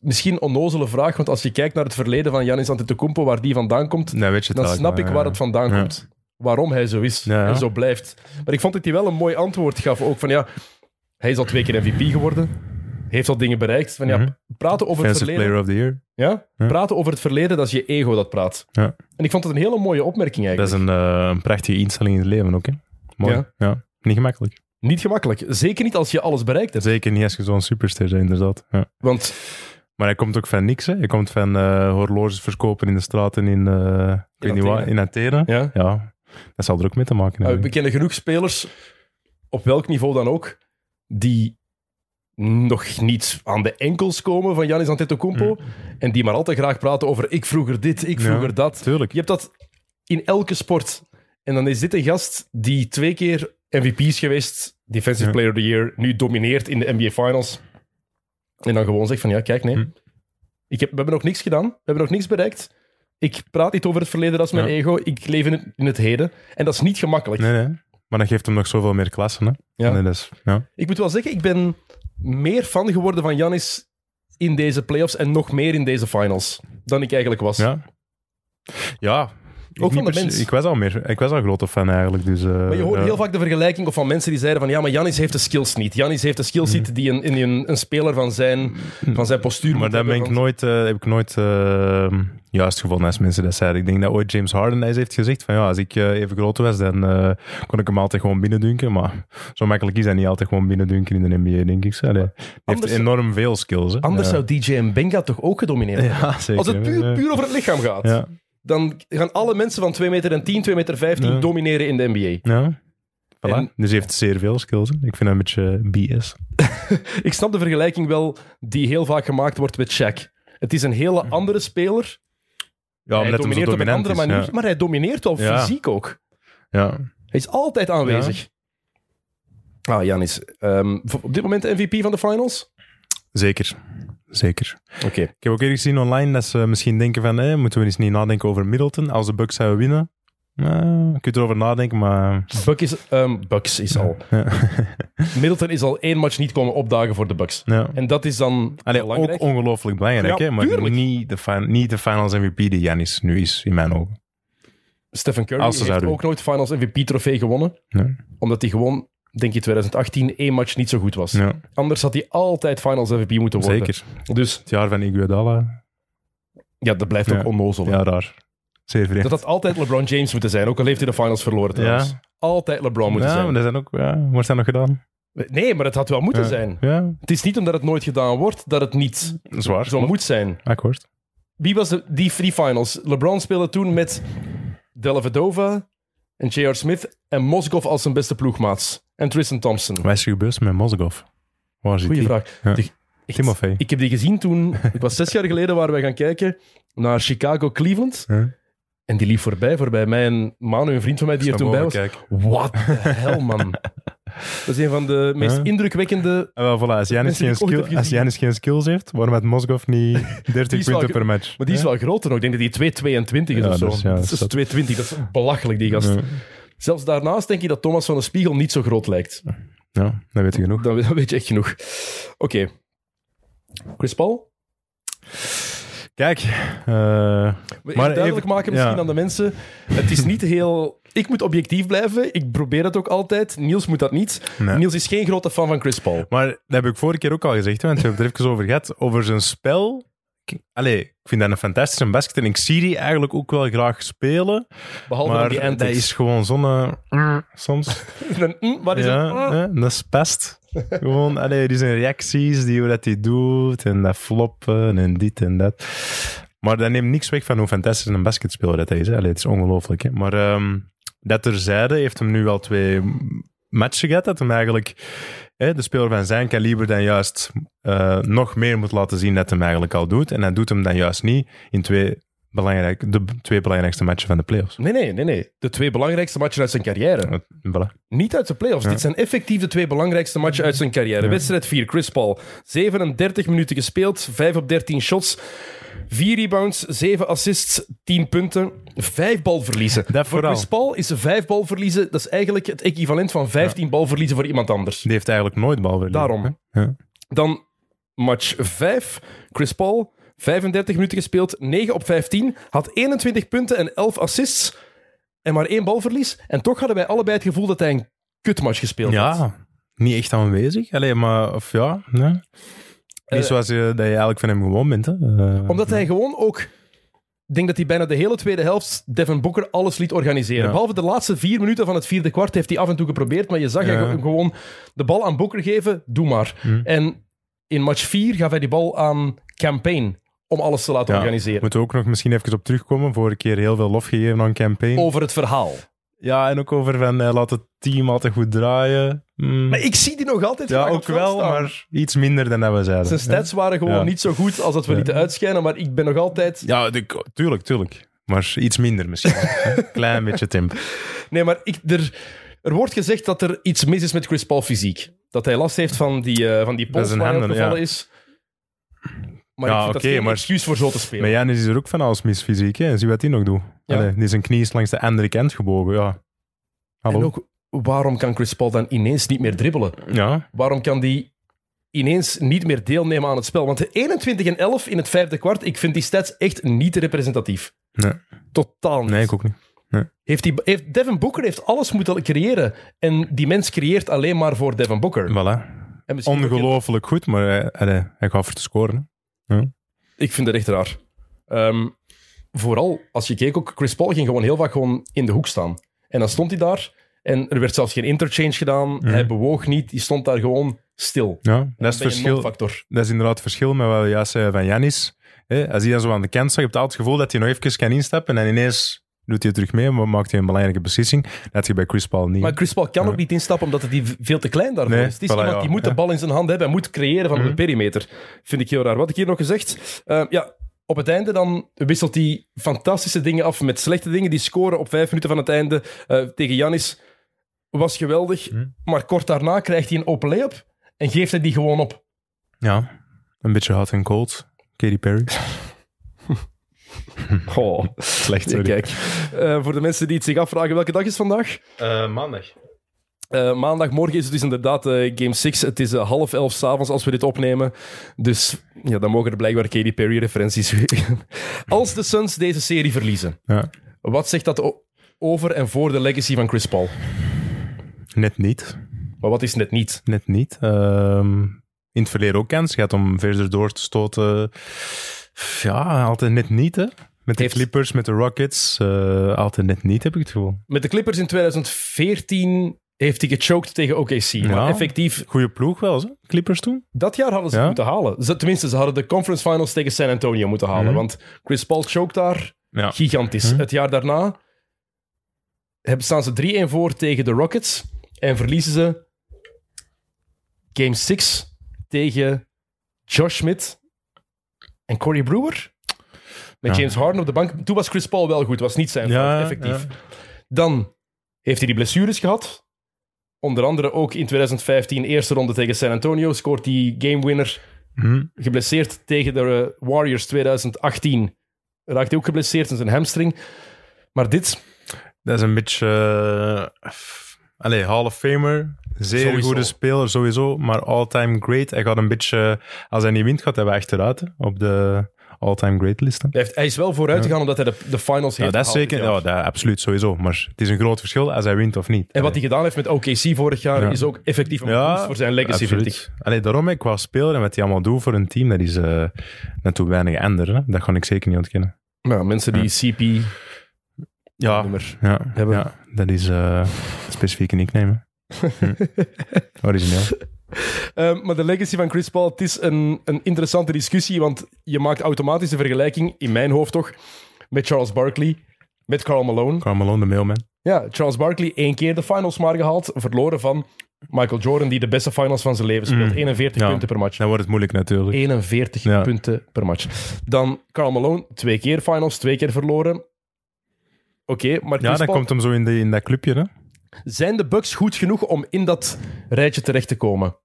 Speaker 1: misschien onnozele vraag, want als je kijkt naar het verleden van Janis Antetokounmpo, waar die vandaan komt,
Speaker 2: Nee, weet je het
Speaker 1: dan snap ik waar het vandaan
Speaker 2: Ja.
Speaker 1: komt. Waarom hij zo is
Speaker 2: Ja, ja.
Speaker 1: en zo blijft. Maar ik vond dat hij wel een mooi antwoord gaf. Ook van ja, hij is al twee keer MVP geworden. Heeft al dingen bereikt. Van, ja,
Speaker 2: Mhm.
Speaker 1: praten over het verleden.
Speaker 2: Player of the Year.
Speaker 1: Ja?
Speaker 2: Ja.
Speaker 1: Praten over het verleden, dat is je ego dat praat.
Speaker 2: Ja.
Speaker 1: En ik vond het een hele mooie opmerking
Speaker 2: Dat
Speaker 1: eigenlijk.
Speaker 2: is een, eh, een prachtige instelling in het leven ook. Hè? Mooi.
Speaker 1: Ja.
Speaker 2: Ja. Niet gemakkelijk.
Speaker 1: Niet gemakkelijk. Zeker niet als je alles bereikt hebt.
Speaker 2: Zeker niet als je zo'n superster bent, inderdaad. Ja.
Speaker 1: Want
Speaker 2: Maar hij komt ook van niks. Hè. Hij komt van eh, horloges verkopen in de straten in, eh, ik weet niet waar, in Athene.
Speaker 1: ja,
Speaker 2: Ja, dat zal er ook mee te maken
Speaker 1: Uh,
Speaker 2: hebben.
Speaker 1: we kennen genoeg spelers, op welk niveau dan ook, die nog niet aan de enkels komen van Giannis Antetokounmpo en die maar altijd graag praten over ik vroeger dit, ik
Speaker 2: Ja.
Speaker 1: vroeger dat.
Speaker 2: Tuurlijk.
Speaker 1: Je hebt dat in elke sport. En dan is dit een gast die twee keer MVP is geweest, Defensive
Speaker 2: Ja.
Speaker 1: Player of the Year, nu domineert in de NBA Finals. En dan gewoon zegt van ja, kijk, nee.
Speaker 2: Hm.
Speaker 1: Ik heb, we hebben nog niks gedaan, we hebben nog niks bereikt. Ik praat niet over het verleden, dat is mijn
Speaker 2: Ja.
Speaker 1: ego. Ik leef in het, in het heden. En dat is niet gemakkelijk.
Speaker 2: Nee, nee. Maar dat geeft hem nog zoveel meer klassen. Hè?
Speaker 1: Ja.
Speaker 2: Nee, dat is, ja.
Speaker 1: Ik moet wel zeggen, ik ben meer fan geworden van Janis in deze playoffs en nog meer in deze finals dan ik eigenlijk was.
Speaker 2: Ja. Ja. Ik
Speaker 1: Ook van
Speaker 2: niet
Speaker 1: de mens.
Speaker 2: Ik was al meer. Ik was al een grote fan eigenlijk. Dus, eh,
Speaker 1: Maar je hoort
Speaker 2: ja.
Speaker 1: heel vaak de vergelijking of van mensen die zeiden van ja, maar Janis heeft de skills niet. Janis heeft de skills niet die een, in een, een speler van zijn, van zijn postuur
Speaker 2: Maar
Speaker 1: moet
Speaker 2: dat ben ik nooit, eh, heb ik nooit eh, juist gevonden als mensen dat zeiden. Ik denk dat ooit James Harden eens heeft gezegd van ja, als ik eh, even groot was, dan eh, kon ik hem altijd gewoon binnendunken. Maar zo makkelijk is dat niet altijd gewoon binnendunken in de NBA, denk ik. Hij heeft enorm veel skills. Hè.
Speaker 1: Anders
Speaker 2: ja.
Speaker 1: zou DJ Benga toch ook gedomineerd hebben?
Speaker 2: Ja, zeker.
Speaker 1: Als het puur, over het lichaam gaat,
Speaker 2: Ja.
Speaker 1: dan gaan alle mensen van 2 meter en 10, 2 meter 15
Speaker 2: Ja.
Speaker 1: domineren in de NBA.
Speaker 2: Ja. Voilà.
Speaker 1: En-
Speaker 2: Dus hij heeft zeer veel skills. Ik vind dat een beetje BS.
Speaker 1: Ik snap de vergelijking wel die heel vaak gemaakt wordt met Shaq. Het is een hele andere speler.
Speaker 2: Ja,
Speaker 1: hij domineert op een andere
Speaker 2: is.
Speaker 1: manier,
Speaker 2: Ja.
Speaker 1: maar hij domineert wel
Speaker 2: Ja.
Speaker 1: fysiek ook.
Speaker 2: Ja.
Speaker 1: Hij is altijd aanwezig. Ah, Janis. v- op dit moment MVP van de finals?
Speaker 2: Zeker. Zeker.
Speaker 1: Oké.
Speaker 2: Ik heb ook eerder gezien online dat ze misschien denken van, eh, moeten we eens niet nadenken over Middleton als de Bucks zouden winnen. Nou, je kunt erover nadenken, maar...
Speaker 1: Buck is, ehm, Bucks is al.
Speaker 2: Ja.
Speaker 1: Middleton is al één match niet komen opdagen voor de Bucks.
Speaker 2: ja.
Speaker 1: En dat is dan
Speaker 2: Allee,
Speaker 1: belangrijk.
Speaker 2: ook ongelooflijk belangrijk,
Speaker 1: Ja,
Speaker 2: hè? maar
Speaker 1: tuurlijk.
Speaker 2: niet de, fin- niet de finals MVP die Janis nu is, in mijn ogen.
Speaker 1: Stephen Curry heeft ook nooit finals MVP-trofee gewonnen.
Speaker 2: Ja.
Speaker 1: Omdat hij gewoon, denk je, 2018 één match niet zo goed was. Anders had hij altijd finals MVP moeten worden.
Speaker 2: zeker.
Speaker 1: Dus
Speaker 2: Het jaar van Iguodala,
Speaker 1: ja, dat blijft ook onnozel. hè.
Speaker 2: ja, raar. Vreemd.
Speaker 1: Dat had altijd LeBron James moeten zijn, ook al heeft hij de finals verloren trouwens.
Speaker 2: Ja.
Speaker 1: Altijd LeBron moeten
Speaker 2: ja,
Speaker 1: zijn.
Speaker 2: maar dat zijn ook, ja, wordt dat nog gedaan?
Speaker 1: Nee, maar het had wel moeten
Speaker 2: Ja.
Speaker 1: zijn.
Speaker 2: Ja,
Speaker 1: Het is niet omdat het nooit gedaan wordt, dat het niet
Speaker 2: zwaar.
Speaker 1: zo moet zijn.
Speaker 2: Akkoord.
Speaker 1: Wie was de, die free finals? LeBron speelde toen met Dellavedova en J.R. Smith en Mozgov als zijn beste ploegmaats. En Tristan Thompson.
Speaker 2: Wat is er gebeurd met Mozgov? Waar zit
Speaker 1: Goeie
Speaker 2: die?
Speaker 1: vraag.
Speaker 2: Ja.
Speaker 1: Echt, ik heb die gezien toen, het was zes jaar geleden, waar wij gaan kijken naar Chicago-Cleveland.
Speaker 2: Ja.
Speaker 1: En die liep voorbij, voorbij mij en Manu, een vriend van mij die er toen bij was. What the hell, man. Dat is een van de meest indrukwekkende...
Speaker 2: Ah, wel, voilà. Als Janis geen, skill, als. Janis geen skills heeft, waarom had Mozgov niet 30
Speaker 1: Die is wel
Speaker 2: punten per match?
Speaker 1: Maar die is wel groter nog. Ik denk dat die 2,22 is
Speaker 2: Ja,
Speaker 1: of zo.
Speaker 2: dat is- ja,
Speaker 1: dat
Speaker 2: dat
Speaker 1: is
Speaker 2: is dat.
Speaker 1: 2,20. Dat is belachelijk, die gast.
Speaker 2: Ja.
Speaker 1: Zelfs daarnaast denk je dat Thomas van de Spiegel niet zo groot lijkt.
Speaker 2: ja, dat weet je genoeg.
Speaker 1: Dan weet je echt genoeg. Oké. Chris Paul?
Speaker 2: Kijk, eh,
Speaker 1: Maar duidelijk
Speaker 2: even-
Speaker 1: maken misschien
Speaker 2: ja.
Speaker 1: aan de mensen. Het is niet heel... Ik moet objectief blijven. Ik probeer het ook altijd. Niels moet dat niet.
Speaker 2: nee.
Speaker 1: Niels is geen grote fan van Chris Paul.
Speaker 2: Maar dat heb ik vorige keer ook al gezegd, want we hebben het er even over gehad. Over zijn spel. Allee, ik vind dat een fantastische basket en ik zie die eigenlijk ook wel graag spelen.
Speaker 1: Behalve
Speaker 2: Maar
Speaker 1: die
Speaker 2: dat is gewoon zo'n... eh, soms.
Speaker 1: Een, mm, wat is
Speaker 2: ja,
Speaker 1: het? Mm.
Speaker 2: dat is pest. Gewoon, allee, die zijn reacties, die hoe dat hij doet en dat floppen en dit en dat. Maar dat neemt niks weg van hoe fantastisch een basketspeler dat is. het is ongelooflijk. Maar ehm, dat terzijde heeft hem nu al twee matchen gehad. Dat hem eigenlijk hè, de speler van zijn kaliber dan juist eh, nog meer moet laten zien dat hem eigenlijk al doet. En hij doet hem dan juist niet in twee, belangrijk, de twee belangrijkste matchen van de playoffs.
Speaker 1: Nee, nee, nee, nee. De twee belangrijkste matchen uit zijn carrière.
Speaker 2: Voilà.
Speaker 1: Niet uit de playoffs.
Speaker 2: Ja.
Speaker 1: Dit zijn effectief de twee belangrijkste matchen uit zijn carrière.
Speaker 2: Ja.
Speaker 1: Wedstrijd 4, Chris Paul. 37 minuten gespeeld, 5 op 13 shots. 4 rebounds, 7 assists, 10 punten, 5 balverliezen.
Speaker 2: Dat
Speaker 1: voor. Chris Paul is 5 balverliezen, dat is eigenlijk het equivalent van 15 balverliezen voor iemand anders.
Speaker 2: Die heeft eigenlijk nooit balverlies.
Speaker 1: Daarom.
Speaker 2: Ja.
Speaker 1: Dan match 5, Chris Paul, 35 minuten gespeeld, 9 op 15, had 21 punten en 11 assists en maar één balverlies. En toch hadden wij allebei het gevoel dat hij een kutmatch gespeeld had.
Speaker 2: Ja, niet echt aanwezig. Allee, maar, of ja, nee. Niet
Speaker 1: Eh,
Speaker 2: zoals je, dat je eigenlijk van hem gewoon bent. Hè? Eh,
Speaker 1: Omdat hij gewoon ook... Ik denk dat hij bijna de hele tweede helft Devin Booker alles liet organiseren.
Speaker 2: Ja.
Speaker 1: Behalve de laatste vier minuten van het vierde kwart heeft hij af en toe geprobeerd, maar je zag
Speaker 2: Ja.
Speaker 1: hem gewoon de bal aan Booker geven, doe maar.
Speaker 2: Hm.
Speaker 1: En in match 4 gaf hij die bal aan Campaign om alles te laten
Speaker 2: Ja.
Speaker 1: organiseren.
Speaker 2: Moeten we ook nog misschien even op terugkomen. Vorige keer heel veel lof gegeven aan campaign.
Speaker 1: Over het verhaal.
Speaker 2: Ja, en ook over van eh, laat het team altijd goed draaien. Mm.
Speaker 1: Maar ik zie die nog altijd
Speaker 2: ja, ook wel,
Speaker 1: staan.
Speaker 2: maar iets minder dan dat we zeiden.
Speaker 1: Zijn stats waren gewoon
Speaker 2: Ja.
Speaker 1: niet zo goed als dat we lieten uitschijnen, maar ik ben nog altijd...
Speaker 2: Ja, tuurlijk, tuurlijk. Maar iets minder misschien. Klein beetje temp.
Speaker 1: Nee, maar ik, er, er wordt gezegd dat er iets mis is met Chris Paul fysiek. Dat hij last heeft van die, eh, van die pols waar hij
Speaker 2: ja.
Speaker 1: is. Maar
Speaker 2: Ja,
Speaker 1: ik vind dat
Speaker 2: oké,
Speaker 1: geen
Speaker 2: maar-
Speaker 1: excuus voor zo te spelen.
Speaker 2: Maar Janis is er ook van alles mis fysiek. Hè? Zie wat hij nog doet.
Speaker 1: Ja.
Speaker 2: Allee, die zijn knie is langs de andere kant gebogen. Ja. Hallo.
Speaker 1: En ook, waarom kan Chris Paul dan ineens niet meer dribbelen?
Speaker 2: Ja,
Speaker 1: Waarom kan die ineens niet meer deelnemen aan het spel? Want de 21 en 11 in het vijfde kwart, ik vind die stats echt niet representatief.
Speaker 2: Nee.
Speaker 1: Totaal niet.
Speaker 2: nee, ik ook niet.
Speaker 1: Heeft die, heeft, Devin Booker heeft alles moeten creëren. En die mens creëert alleen maar voor Devin Booker.
Speaker 2: Voilà. Ongelooflijk goed, maar hij, hij, hij gaat voor te scoren.
Speaker 1: Ik vind het echt raar. Ehm, vooral als je keek ook, Chris Paul ging gewoon heel vaak gewoon in de hoek staan. En dan stond hij daar en er werd zelfs geen interchange gedaan. Hij bewoog niet, die stond daar gewoon stil.
Speaker 2: Ja, dat is, het
Speaker 1: je
Speaker 2: verschil, dat is inderdaad het verschil met wat we juist zeiden van Janis. Als hij dan zo aan de kant zag, je hebt altijd het gevoel dat hij nog even kan instappen en ineens doet hij terug mee, maar maakt hij een belangrijke beslissing. Dat heb je bij Chris Paul niet.
Speaker 1: Maar Chris Paul kan ook niet instappen omdat hij veel te klein daarvoor
Speaker 2: Nee,
Speaker 1: is. Het is
Speaker 2: voilà,
Speaker 1: iemand die moet de bal in zijn hand hebben en moet creëren van de
Speaker 2: Mhm.
Speaker 1: perimeter. Vind ik heel raar. Wat ik hier nog gezegd? Ehm, ja, op het einde dan wisselt hij fantastische dingen af met slechte dingen. Die scoren op vijf minuten van het einde eh, tegen Janis was geweldig.
Speaker 2: Mhm.
Speaker 1: Maar kort daarna krijgt hij een open layup en geeft hij die gewoon op.
Speaker 2: Ja, een beetje hot en cold. Katy Perry.
Speaker 1: Oh,
Speaker 2: Slecht,
Speaker 1: ja, kijk. Eh, voor de mensen die het zich afvragen, welke dag is vandaag?
Speaker 2: maandag.
Speaker 1: Eh, maandagmorgen is het dus inderdaad eh, Game 6. Het is half elf s'avonds als we dit opnemen. Dus ja, dan mogen er blijkbaar Katy Perry-referenties Als de Suns deze serie verliezen,
Speaker 2: Ja,
Speaker 1: wat zegt dat over en voor de legacy van Chris Paul?
Speaker 2: net niet.
Speaker 1: Maar wat is net niet?
Speaker 2: Net niet. Ehm, in het verleden ook kans gehad om verder door te stoten. Ja, altijd net niet, hè. Met de
Speaker 1: Heeft-
Speaker 2: Clippers, met de Rockets. eh, altijd net niet, heb ik het gevoel.
Speaker 1: Met de Clippers in 2014 heeft hij gechoked tegen OKC. Maar effectief,
Speaker 2: Goeie ploeg wel, hè? Clippers toen.
Speaker 1: dat jaar hadden ze het moeten halen. Ze- tenminste, ze hadden de conference finals tegen San Antonio moeten halen.
Speaker 2: Mhm.
Speaker 1: Want Chris Paul choked daar
Speaker 2: Ja.
Speaker 1: gigantisch.
Speaker 2: Mhm.
Speaker 1: Het jaar daarna hebben- staan ze 3-1 voor tegen de Rockets en verliezen ze Game 6 tegen Josh Smith en Corey Brewer. Met
Speaker 2: Ja.
Speaker 1: James Harden op de bank. Toen was Chris Paul wel goed, was niet zijn fout, effectief. Dan heeft hij die blessures gehad. Onder andere ook in 2015, eerste ronde tegen San Antonio, scoort hij game winner
Speaker 2: Hm.
Speaker 1: geblesseerd tegen de Warriors 2018. Raakt hij ook geblesseerd in zijn hamstring. Maar dit,
Speaker 2: Dat is een beetje... eh, allee, Hall of Famer. Zeer
Speaker 1: Sowieso.
Speaker 2: goede speler, sowieso. Maar all-time great. Hij gaat een beetje... Als hij niet wint, gaat hij wel achteruit hè, op de all-time great listen.
Speaker 1: hij, heeft, hij is wel vooruit gegaan omdat hij de, de finals
Speaker 2: Ja,
Speaker 1: heeft
Speaker 2: dat is zeker... Ja, dat, absoluut, sowieso. Maar het is een groot verschil als hij wint of niet.
Speaker 1: En wat hij gedaan heeft met OKC vorig jaar
Speaker 2: Ja.
Speaker 1: is ook effectief een voor zijn legacy, vind ik.
Speaker 2: Allee, daarom, ik qua speler en wat hij allemaal doet voor een team, dat is eh net weinig änderen. hè. Dat kan ik zeker niet ontkennen.
Speaker 1: Ja, mensen die CP
Speaker 2: Ja,
Speaker 1: nummer
Speaker 2: ja,
Speaker 1: hebben.
Speaker 2: ja dat is eh specifieke nickname. Hm. Origineel.
Speaker 1: Ehm, maar de legacy van Chris Paul, het is een, een interessante discussie, want je maakt automatisch een vergelijking, in mijn hoofd toch, met Charles Barkley, met Karl Malone.
Speaker 2: Carmelo, de mailman.
Speaker 1: Ja, Charles Barkley één keer de finals maar gehaald, verloren van Michael Jordan, die de beste finals van zijn leven speelt.
Speaker 2: Mm.
Speaker 1: 41
Speaker 2: Ja.
Speaker 1: punten per match.
Speaker 2: Dan wordt het moeilijk natuurlijk.
Speaker 1: 41
Speaker 2: Ja.
Speaker 1: punten per match. Dan Karl Malone, twee keer finals, twee keer verloren. Oké, maar
Speaker 2: Ja,
Speaker 1: Chris
Speaker 2: dan
Speaker 1: Paul,
Speaker 2: komt hem zo in, de, in dat clubje. Hè?
Speaker 1: zijn de Bucks goed genoeg om in dat rijtje terecht te komen?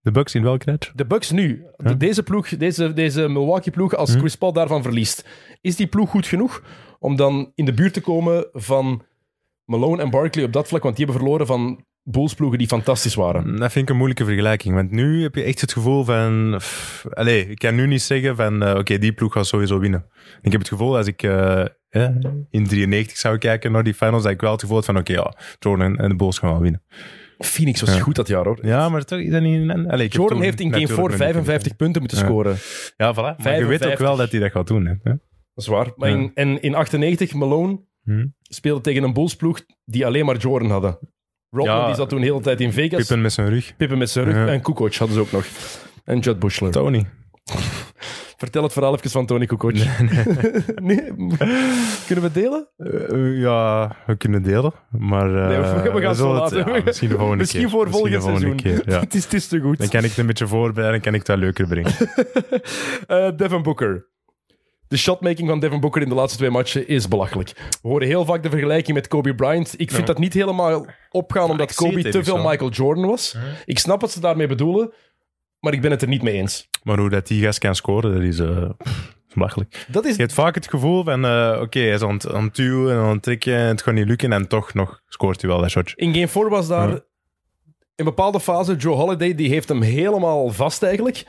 Speaker 2: De Bucks in welk rijtje?
Speaker 1: De Bucks nu,
Speaker 2: Ja.
Speaker 1: de- deze ploeg, deze, deze Milwaukee-ploeg, als
Speaker 2: Hm.
Speaker 1: Chris Paul daarvan verliest, is die ploeg goed genoeg om dan in de buurt te komen van Malone en Barkley op dat vlak? Want die hebben verloren van Bulls-ploegen die fantastisch waren.
Speaker 2: Dat vind ik een moeilijke vergelijking. Want nu heb je echt het gevoel van... pff, Allee, ik kan nu niet zeggen van... eh, Oké, die ploeg gaat sowieso winnen. Ik heb het gevoel als ik eh, in 93 zou kijken naar die finals, dat ik wel het gevoel had van... Oké, ja, Jordan en de Bulls gaan wel winnen.
Speaker 1: Phoenix was
Speaker 2: Ja.
Speaker 1: goed dat jaar, hoor.
Speaker 2: Ja, maar toch is dat niet... een- Allee,
Speaker 1: Jordan heeft in game
Speaker 2: natuurlijk
Speaker 1: 4
Speaker 2: nog niet
Speaker 1: 55 punten moeten scoren.
Speaker 2: Ja, voilà. Maar je weet ook
Speaker 1: 55.
Speaker 2: wel dat hij dat gaat doen. Hè?
Speaker 1: Dat is waar. Maar in, en in 98, Malone
Speaker 2: Hm.
Speaker 1: speelde tegen een Bulls-ploeg die alleen maar Jordan hadden. Rodman
Speaker 2: Ja.
Speaker 1: die zat toen de hele tijd in Vegas.
Speaker 2: Pippen met zijn rug.
Speaker 1: Pippen met zijn rug.
Speaker 2: Ja.
Speaker 1: En Kukoc hadden ze ook nog. En Judd Bushler.
Speaker 2: Tony.
Speaker 1: Vertel het verhaal even van Tony Kukoc. Nee, Kunnen we het delen?
Speaker 2: Eh, eh, ja, we kunnen delen. Maar eh,
Speaker 1: Nee, we- we gaan het zo laten.
Speaker 2: ja, misschien de volgende
Speaker 1: Misschien
Speaker 2: keer.
Speaker 1: voor volgend
Speaker 2: volgende
Speaker 1: seizoen.
Speaker 2: keer, ja.
Speaker 1: het, is, het is te goed.
Speaker 2: Dan kan ik het een beetje voorbereiden en kan ik het wel leuker brengen.
Speaker 1: Eh, Devin Booker. De shotmaking van Devin Booker in de laatste twee matchen is belachelijk. We horen heel vaak de vergelijking met Kobe Bryant. Ik vind dat niet helemaal opgaan omdat Kobe
Speaker 2: het
Speaker 1: te veel. Michael Jordan was. Ik snap wat ze daarmee bedoelen, maar ik ben het er niet mee eens.
Speaker 2: Maar hoe dat die gast kan scoren, dat is belachelijk.
Speaker 1: Dat is
Speaker 2: Je hebt vaak het gevoel van, eh, oké, hij is aan het, aan het duwen en aan het trekken en het gaat niet lukken en toch nog scoort hij wel dat shotje.
Speaker 1: In game 4 was daar
Speaker 2: Ja.
Speaker 1: in een bepaalde fase Joe Holiday, die heeft hem helemaal vast eigenlijk.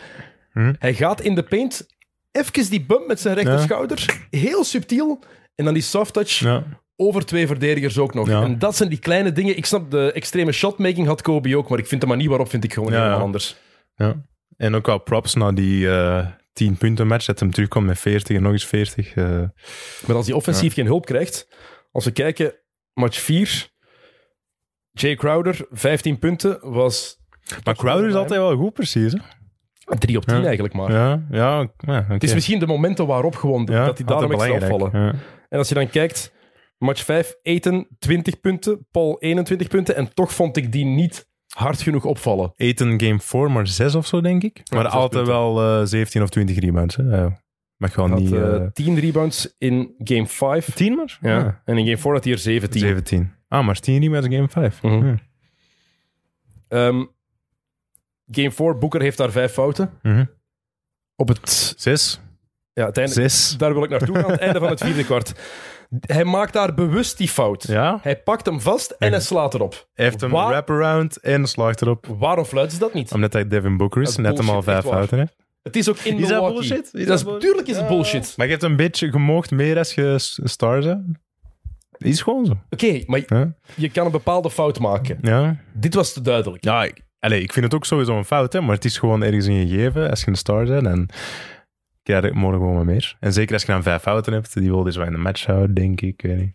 Speaker 2: Hm.
Speaker 1: Hij gaat in de paint, even die bump met zijn rechterschouder, heel subtiel, en dan die soft touch
Speaker 2: Ja.
Speaker 1: over twee verdedigers ook nog.
Speaker 2: Ja.
Speaker 1: En dat zijn die kleine dingen. Ik snap, de extreme shotmaking had Kobe ook, maar ik vind de manier waarop vind ik gewoon
Speaker 2: Ja,
Speaker 1: helemaal
Speaker 2: ja.
Speaker 1: anders.
Speaker 2: Ja. En ook wel props na die eh 10 punten match, dat hem terugkomt met 40 en nog eens 40. eh.
Speaker 1: Maar als hij offensief geen hulp krijgt, als we kijken, match 4, Jay Crowder, 15 punten, was
Speaker 2: Maar Crowder is altijd wel goed, precies. Hè?
Speaker 1: 3 op 10
Speaker 2: Ja.
Speaker 1: eigenlijk maar.
Speaker 2: Ja, ja, ja oké.
Speaker 1: Het is misschien de momenten waarop gewoon dat hij daarom extra opvallen. En als je dan kijkt, match 5, Eten 20 punten, Paul 21 punten. En toch vond ik die niet hard genoeg opvallen.
Speaker 2: Eten game 4, maar 6 of zo, denk ik. maar
Speaker 1: zes
Speaker 2: altijd wel eh 17 of 20 rebounds. Hè. Ja. Mag gewoon niet...
Speaker 1: had
Speaker 2: eh
Speaker 1: eh 10 rebounds in game 5.
Speaker 2: 10 maar?
Speaker 1: Ja.
Speaker 2: Ah,
Speaker 1: En in game 4 had hij er 17.
Speaker 2: 17. Ah, maar 10 rebounds in game 5.
Speaker 1: Mhm.
Speaker 2: Ja.
Speaker 1: Ehm, game 4, Boeker heeft daar vijf fouten.
Speaker 2: Mhm.
Speaker 1: Op het,
Speaker 2: 6.
Speaker 1: ja, het einde,
Speaker 2: 6.
Speaker 1: daar wil ik naartoe gaan, het einde van het vierde kwart. Hij maakt daar bewust die fout.
Speaker 2: Ja.
Speaker 1: Hij pakt hem vast en hij slaat erop.
Speaker 2: Hij heeft een
Speaker 1: Waar-
Speaker 2: wraparound en slaagt erop.
Speaker 1: Waarom fluiten ze dat niet?
Speaker 2: Omdat hij Devin Booker is, net hem al vijf fouten heeft.
Speaker 1: Het is ook in
Speaker 2: Is dat bullshit? Is
Speaker 1: dat tuurlijk is het bullshit.
Speaker 2: Maar je hebt een beetje gemoogd meer als je s- stars hebt. Is gewoon zo.
Speaker 1: Oké, maar
Speaker 2: Ja.
Speaker 1: je kan een bepaalde fout maken.
Speaker 2: Ja,
Speaker 1: Dit was te duidelijk.
Speaker 2: ja ik, allee, ik vind het ook sowieso een fout, hè, maar het is gewoon ergens een gegeven. Als je een star bent, en krijg je morgen gewoon meer. En zeker als je dan vijf fouten hebt, die wil dus wel in de match houden, denk ik. weet niet.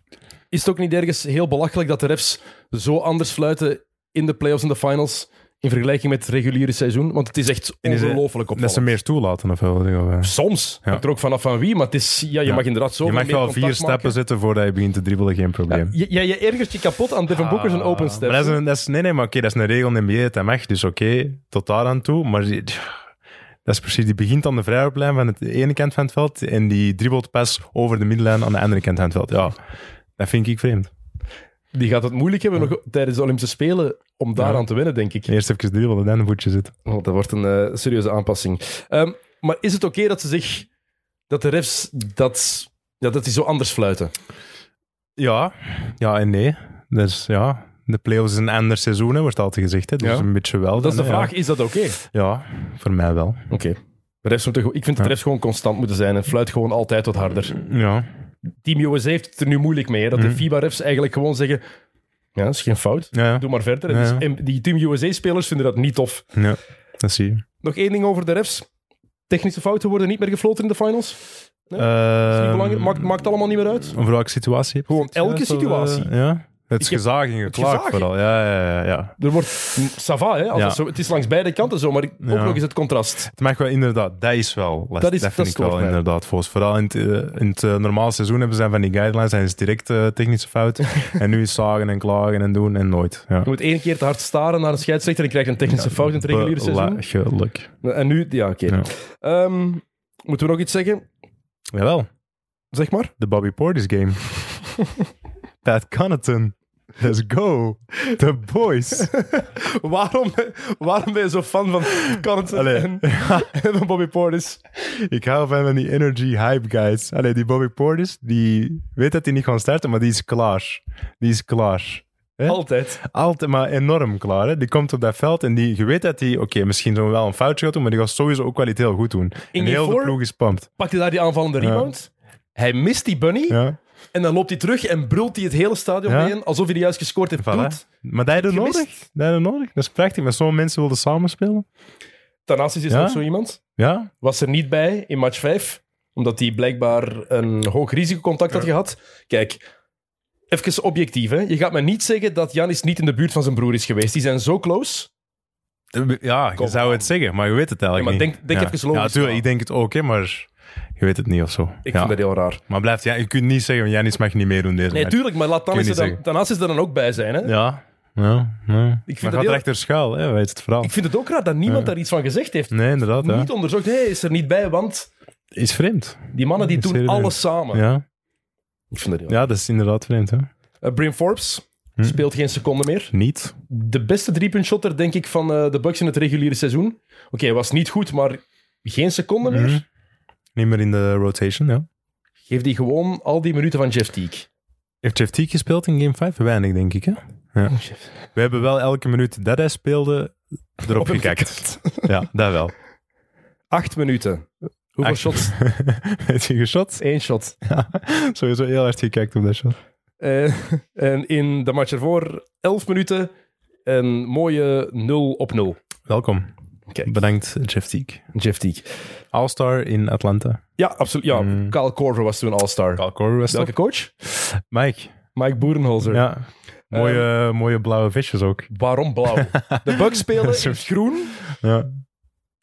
Speaker 1: Is het ook niet ergens heel belachelijk dat de refs zo anders fluiten in de playoffs en de finals in vergelijking met het reguliere seizoen? Want het is echt ongelooflijk
Speaker 2: Dat ze meer toelaten of wel?
Speaker 1: Soms.
Speaker 2: Ja.
Speaker 1: Hangt er ook vanaf van wie, maar het is, ja, je
Speaker 2: Ja.
Speaker 1: mag inderdaad zo
Speaker 2: je mag wel vier stappen zetten voordat je begint te dribbelen, geen probleem.
Speaker 1: Ja, je, je ergert je kapot aan Devin Booker zijn open
Speaker 2: Ah,
Speaker 1: step.
Speaker 2: Maar dat is een, dat is, nee, nee, maar oké, dat is een regel in NBA, dat mag. Dus oké, tot daar aan toe. Maar dat is precies, die begint aan de vrijhoudlijn van de ene kant van het veld en die dribbelt pas over de middenlijn aan de andere kant van het veld. Ja, dat vind ik vreemd.
Speaker 1: Die gaat het moeilijk hebben nog tijdens de Olympische Spelen om daaraan
Speaker 2: Ja.
Speaker 1: te winnen, denk ik.
Speaker 2: Eerst even dribbelen, dan een voetje zitten.
Speaker 1: Oh, dat wordt een eh, serieuze aanpassing. Ehm, maar is het oké dat ze zich... Dat de refs dat, ja, dat die zo anders fluiten?
Speaker 2: Ja, ja en nee. Dus ja, de playoffs is een ander seizoen, hè, wordt altijd gezegd. Hè. Dus
Speaker 1: Ja.
Speaker 2: een beetje wel.
Speaker 1: Dat is de vraag, is dat oké?
Speaker 2: Ja. ja, voor mij wel.
Speaker 1: Oké. De refs moeten, ik vind dat de refs gewoon constant moeten zijn en fluit gewoon altijd wat harder.
Speaker 2: Ja,
Speaker 1: Team USA heeft het er nu moeilijk mee, hè, dat de
Speaker 2: Mhm.
Speaker 1: FIBA-refs eigenlijk gewoon zeggen... Ja, dat is geen fout. Doe maar verder. En dus- en die Team USA-spelers vinden dat niet tof.
Speaker 2: ja dat zie je.
Speaker 1: Nog één ding over de refs. Technische fouten worden niet meer gefloten in de finals. Nee, Dat is niet
Speaker 2: Ehm,
Speaker 1: belangrijk. Maakt, maakt allemaal niet meer uit.
Speaker 2: Over welke situatie?
Speaker 1: Gewoon elke
Speaker 2: eh,
Speaker 1: situatie.
Speaker 2: ja. Het
Speaker 1: heb-
Speaker 2: gezag en geklaagd vooral. Ja, ja, ja, ja.
Speaker 1: Er wordt... Ça va, hè? Als
Speaker 2: Ja.
Speaker 1: het, zo, het is langs beide kanten zo, maar ook nog eens het contrast.
Speaker 2: Het mag wel inderdaad, dat is wel lastig.
Speaker 1: Dat
Speaker 2: Dat,
Speaker 1: is-
Speaker 2: vind
Speaker 1: dat
Speaker 2: ik wel inderdaad. Volgens vooral in het, eh, in het eh, normale seizoen hebben ze van die guidelines en is het direct eh, technische fout. en nu is zagen en klagen en doen en nooit. Ja.
Speaker 1: Je moet één keer te hard staren naar een scheidsrechter en krijg je een technische fout in het reguliere seizoen.
Speaker 2: Belachelijk.
Speaker 1: En nu, ja, oké.
Speaker 2: Ja.
Speaker 1: Ehm, moeten we nog iets zeggen?
Speaker 2: Jawel,
Speaker 1: Zeg maar.
Speaker 2: de Bobby Portis game. Pat Connaughton. Let's go. The boys.
Speaker 1: waarom, waarom ben je zo fan van Connaughton en, en van Bobby Portis?
Speaker 2: Ik hou van die energy hype guys. Allee, die Bobby Portis, die weet dat hij niet gaat starten, maar die is klaar. Die is klaar. Hè?
Speaker 1: Altijd.
Speaker 2: Altijd maar enorm klaar. Hè? Die komt op dat veld en die, je weet dat hij, oké, misschien zo wel een foutje gaat doen, maar die gaat sowieso ook wel iets heel goed doen.
Speaker 1: In
Speaker 2: en heel de ploeg is pumped.
Speaker 1: Pakt hij daar die aanvallende
Speaker 2: Ja.
Speaker 1: rebound? Hij mist die bunny.
Speaker 2: Ja.
Speaker 1: En dan loopt hij terug en brult hij het hele stadion
Speaker 2: Ja.
Speaker 1: bijeen, alsof hij juist gescoord heeft.
Speaker 2: Voilà. Maar dat heb je
Speaker 1: Gemist.
Speaker 2: nodig. Dat heb je nodig. Dat is prachtig. Met zo'n mensen wilden samenspelen.
Speaker 1: Thanasis is
Speaker 2: Ja.
Speaker 1: nog zo iemand.
Speaker 2: Ja,
Speaker 1: Was er niet bij in match 5, omdat hij blijkbaar een hoog risicocontact had gehad. Kijk, even objectief. Hè. Je gaat me niet zeggen dat Janis niet in de buurt van zijn broer is geweest. Die zijn zo close.
Speaker 2: ja je
Speaker 1: Kom
Speaker 2: zou het zeggen, maar je weet het eigenlijk
Speaker 1: Ja, maar
Speaker 2: niet.
Speaker 1: denk- denk
Speaker 2: ja.
Speaker 1: even logisch
Speaker 2: Ja, tuurlijk,
Speaker 1: na.
Speaker 2: ik denk het ook, hè, maar je weet het niet of zo.
Speaker 1: Ik
Speaker 2: ja.
Speaker 1: vind dat heel raar.
Speaker 2: Maar blijft, ja, je kunt niet zeggen, Janis mag niet meedoen deze
Speaker 1: Nee,
Speaker 2: match.
Speaker 1: tuurlijk, maar laat
Speaker 2: niet
Speaker 1: er, dan, Thanasis er dan ook bij zijn. Hè.
Speaker 2: Ja, ja, ja.
Speaker 1: Ik vind
Speaker 2: maar
Speaker 1: dat
Speaker 2: gaat
Speaker 1: heel-
Speaker 2: schuil, hè, weet het verhaal.
Speaker 1: Ik vind het ook raar dat niemand
Speaker 2: Ja.
Speaker 1: daar iets van gezegd heeft.
Speaker 2: Nee, inderdaad. Ja.
Speaker 1: Niet onderzocht. Nee, is er niet bij, want
Speaker 2: Is vreemd.
Speaker 1: die mannen die
Speaker 2: Is
Speaker 1: doen alles samen.
Speaker 2: Ja.
Speaker 1: Ik vind dat heel
Speaker 2: ja, dat is inderdaad vreemd. Hè.
Speaker 1: Uh, Brim Forbes
Speaker 2: Hm.
Speaker 1: speelt geen seconde meer.
Speaker 2: Niet.
Speaker 1: De beste driepuntshotter, denk ik, van eh, de Bucks in het reguliere seizoen. Oké, hij was niet goed, maar geen seconde meer.
Speaker 2: Niet meer in de rotation, ja.
Speaker 1: Geef die gewoon al die minuten van Jeff Teague.
Speaker 2: Heeft Jeff Teague gespeeld in game 5? Weinig, denk ik. Hè? Ja. We hebben wel elke minuut dat hij speelde erop gekeken. Ja, dat wel.
Speaker 1: Acht minuten. Hoeveel
Speaker 2: Acht-
Speaker 1: shots?
Speaker 2: Heeft hij geschot?
Speaker 1: Eén shot.
Speaker 2: Ja, sowieso heel hard gekeken op dat shot.
Speaker 1: Eh, en in de match ervoor elf minuten. Een mooie 0 op 0.
Speaker 2: Welkom.
Speaker 1: Kijk,
Speaker 2: Bedankt, Jeff Teague.
Speaker 1: Jeff Teague.
Speaker 2: All-star in Atlanta.
Speaker 1: Ja, absoluut. Ja,
Speaker 2: Mm.
Speaker 1: Kyle Korver was toen All-Star.
Speaker 2: Cal Korver was
Speaker 1: Welke coach?
Speaker 2: Mike.
Speaker 1: Mike Boerenholzer.
Speaker 2: Ja. Mooie, mooie blauwe visjes ook.
Speaker 1: Waarom blauw? De Bucks spelen in groen.
Speaker 2: Ja.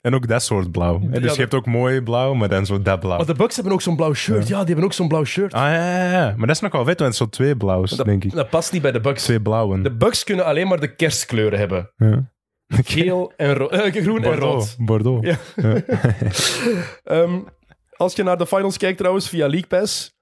Speaker 2: En ook dat soort blauw. hè. Dus
Speaker 1: Ja,
Speaker 2: je hebt ook mooi blauw, maar dan zo dat blauw.
Speaker 1: Maar de Bucks hebben ook zo'n blauw shirt. Ja, die hebben ook zo'n blauw shirt.
Speaker 2: Ah ja, ja, ja. Maar dat is nog wel vet, want het is zo twee blauws,
Speaker 1: dat,
Speaker 2: denk ik.
Speaker 1: dat past niet bij de Bucks.
Speaker 2: Twee blauwen.
Speaker 1: De Bucks kunnen alleen maar de kerstkleuren hebben.
Speaker 2: Ja.
Speaker 1: Geel en ro- eh, groen en rood.
Speaker 2: Bordeaux.
Speaker 1: Ja. Ehm, als je naar de finals kijkt trouwens, via League Pass,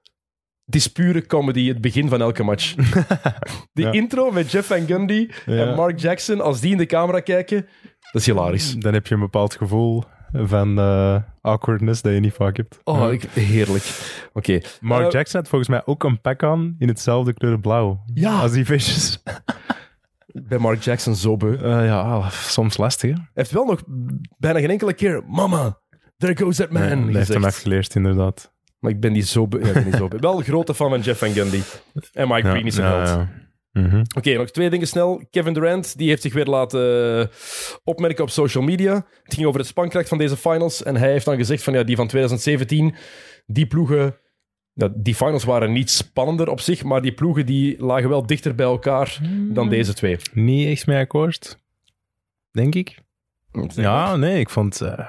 Speaker 1: het is pure comedy, het begin van elke match. Die
Speaker 2: Ja.
Speaker 1: intro met Jeff Van Gundy
Speaker 2: Ja.
Speaker 1: en Mark Jackson, als die in de camera kijken, dat is hilarisch.
Speaker 2: Dan heb je een bepaald gevoel van eh, awkwardness dat je niet vaak hebt.
Speaker 1: Oh,
Speaker 2: Ja.
Speaker 1: ik, heerlijk. Oké.
Speaker 2: Mark
Speaker 1: Eh,
Speaker 2: Jackson had volgens mij ook een pak aan in hetzelfde kleur blauw.
Speaker 1: Ja.
Speaker 2: Als die visjes.
Speaker 1: bij Mark Jackson zo beu.
Speaker 2: Eh, ja, soms lastig. Hè?
Speaker 1: Hij heeft wel nog bijna geen enkele keer, mama, there goes that man,
Speaker 2: Nee, dat heeft hem afgeleerd, inderdaad.
Speaker 1: Maar ik ben die zo beu. Ja, ik ben die zo beu. Wel een grote fan van Jeff Van Gundy. En Mike Breen is een held.
Speaker 2: ja. Mhm.
Speaker 1: Oké, nog twee dingen snel. Kevin Durant die heeft zich weer laten eh, opmerken op social media. Het ging over het spankracht van deze finals. En hij heeft dan gezegd van ja, die van 2017, die ploegen... ja, die finals waren niet spannender op zich, maar die ploegen die lagen wel dichter bij elkaar dan deze twee.
Speaker 2: Niet echt mee akkoord, denk ik. Ja, nee, ik vond... eh,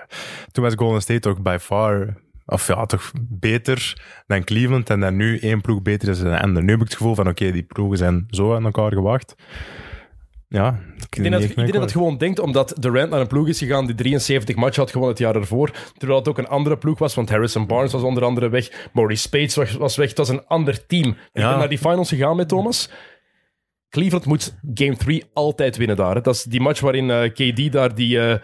Speaker 2: toen was Golden State ook by far... Of ja, toch beter dan Cleveland. En dan nu één ploeg beter is dan de ander. Nu heb ik het gevoel van, oké, die ploegen zijn zo aan elkaar gewacht. Ja,
Speaker 1: Ik denk dat iedereen dat gewoon denkt, omdat Durant naar een ploeg is gegaan die 73 matchen had gewonnen het jaar ervoor. Terwijl het ook een andere ploeg was, want Harrison Barnes was onder andere weg. Maurice Spates was, was weg. Het was een ander team. Ik
Speaker 2: Ja.
Speaker 1: ben naar die finals gegaan met Thomas. Cleveland moet game 3 altijd winnen daar. hè. Dat is die match waarin eh, KD daar die, eh,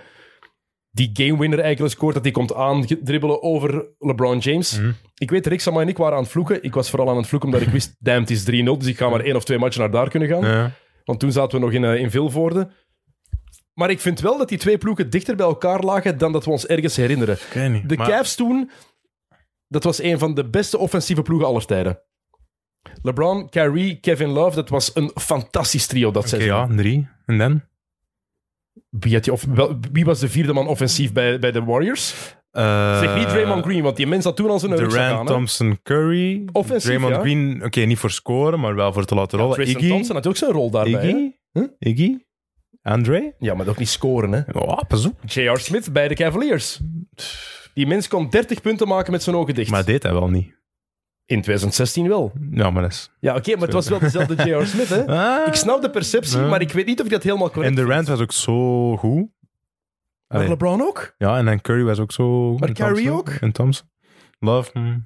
Speaker 1: die game winner eigenlijk scoort. Dat hij komt aandribbelen over LeBron James.
Speaker 2: Mhm.
Speaker 1: Ik weet, Rick, Sam en ik waren aan het vloeken. Ik was vooral aan het vloeken omdat ik wist, damn, het is 3-0. Dus ik ga maar één of twee matchen naar daar kunnen gaan.
Speaker 2: Ja.
Speaker 1: Want toen zaten we nog in, eh, in Vilvoorde. Maar ik vind wel dat die twee ploegen dichter bij elkaar lagen dan dat we ons ergens herinneren.
Speaker 2: Niet.
Speaker 1: De
Speaker 2: maar-
Speaker 1: Cavs toen, dat was een van de beste offensieve ploegen aller tijden. LeBron, Kyrie, Kevin Love, dat was een fantastisch trio dat
Speaker 2: Oké,
Speaker 1: seizoen.
Speaker 2: ja, drie. En dan?
Speaker 1: Wie, had je of, wel, wie was de vierde man offensief bij, bij de Warriors?
Speaker 2: Eh,
Speaker 1: Zeg niet Draymond Green, want die mens had toen al zijn rug
Speaker 2: Durant. Thompson, Curry.
Speaker 1: Offensief,
Speaker 2: Draymond
Speaker 1: ja.
Speaker 2: Green, oké, niet voor scoren, maar wel voor te laten rollen.
Speaker 1: Tristan
Speaker 2: Iggy.
Speaker 1: Thompson had ook zijn rol daarbij.
Speaker 2: Iggy?
Speaker 1: Huh?
Speaker 2: Iggy? Andre?
Speaker 1: Ja, maar ook niet scoren. Hè?
Speaker 2: Oh, pas op.
Speaker 1: J.R. Smith bij de Cavaliers. Die mens kon 30 punten maken met zijn ogen dicht.
Speaker 2: Maar deed hij wel niet.
Speaker 1: In 2016 wel.
Speaker 2: Ja, maar dat is...
Speaker 1: Ja, oké, maar het was wel dezelfde J.R. Smith, hè?
Speaker 2: Ah.
Speaker 1: Ik snap de perceptie,
Speaker 2: Ja.
Speaker 1: maar ik weet niet of ik dat helemaal correct
Speaker 2: En Durant was ook zo goed.
Speaker 1: Maar
Speaker 2: Allee,
Speaker 1: LeBron ook?
Speaker 2: ja, en dan Curry was ook zo goed.
Speaker 1: Maar
Speaker 2: Thompson.
Speaker 1: ook?
Speaker 2: En Thompson. Love. hmm.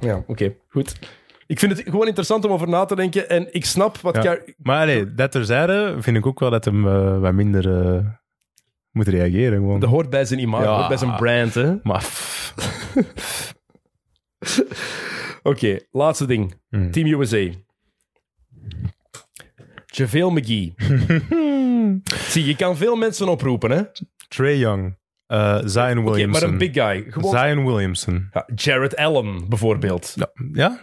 Speaker 1: Ja, oké, goed. Ik vind het gewoon interessant om over na te denken. En ik snap wat
Speaker 2: Ja. Maar allee, dat terzijde vind ik ook wel dat hem eh, wat minder eh, moet reageren. Gewoon.
Speaker 1: Dat hoort bij zijn imago,
Speaker 2: Ja.
Speaker 1: hoort bij zijn brand, hè?
Speaker 2: Maar
Speaker 1: Oké, laatste ding.
Speaker 2: Hmm.
Speaker 1: Team USA. JaVale McGee. Zie, je kan veel mensen oproepen, hè?
Speaker 2: Trey Young. eh Zion Williamson.
Speaker 1: maar een big guy. Gewoon...
Speaker 2: Zion Williamson.
Speaker 1: Ja, Jared Allen, bijvoorbeeld.
Speaker 2: Ja. ja?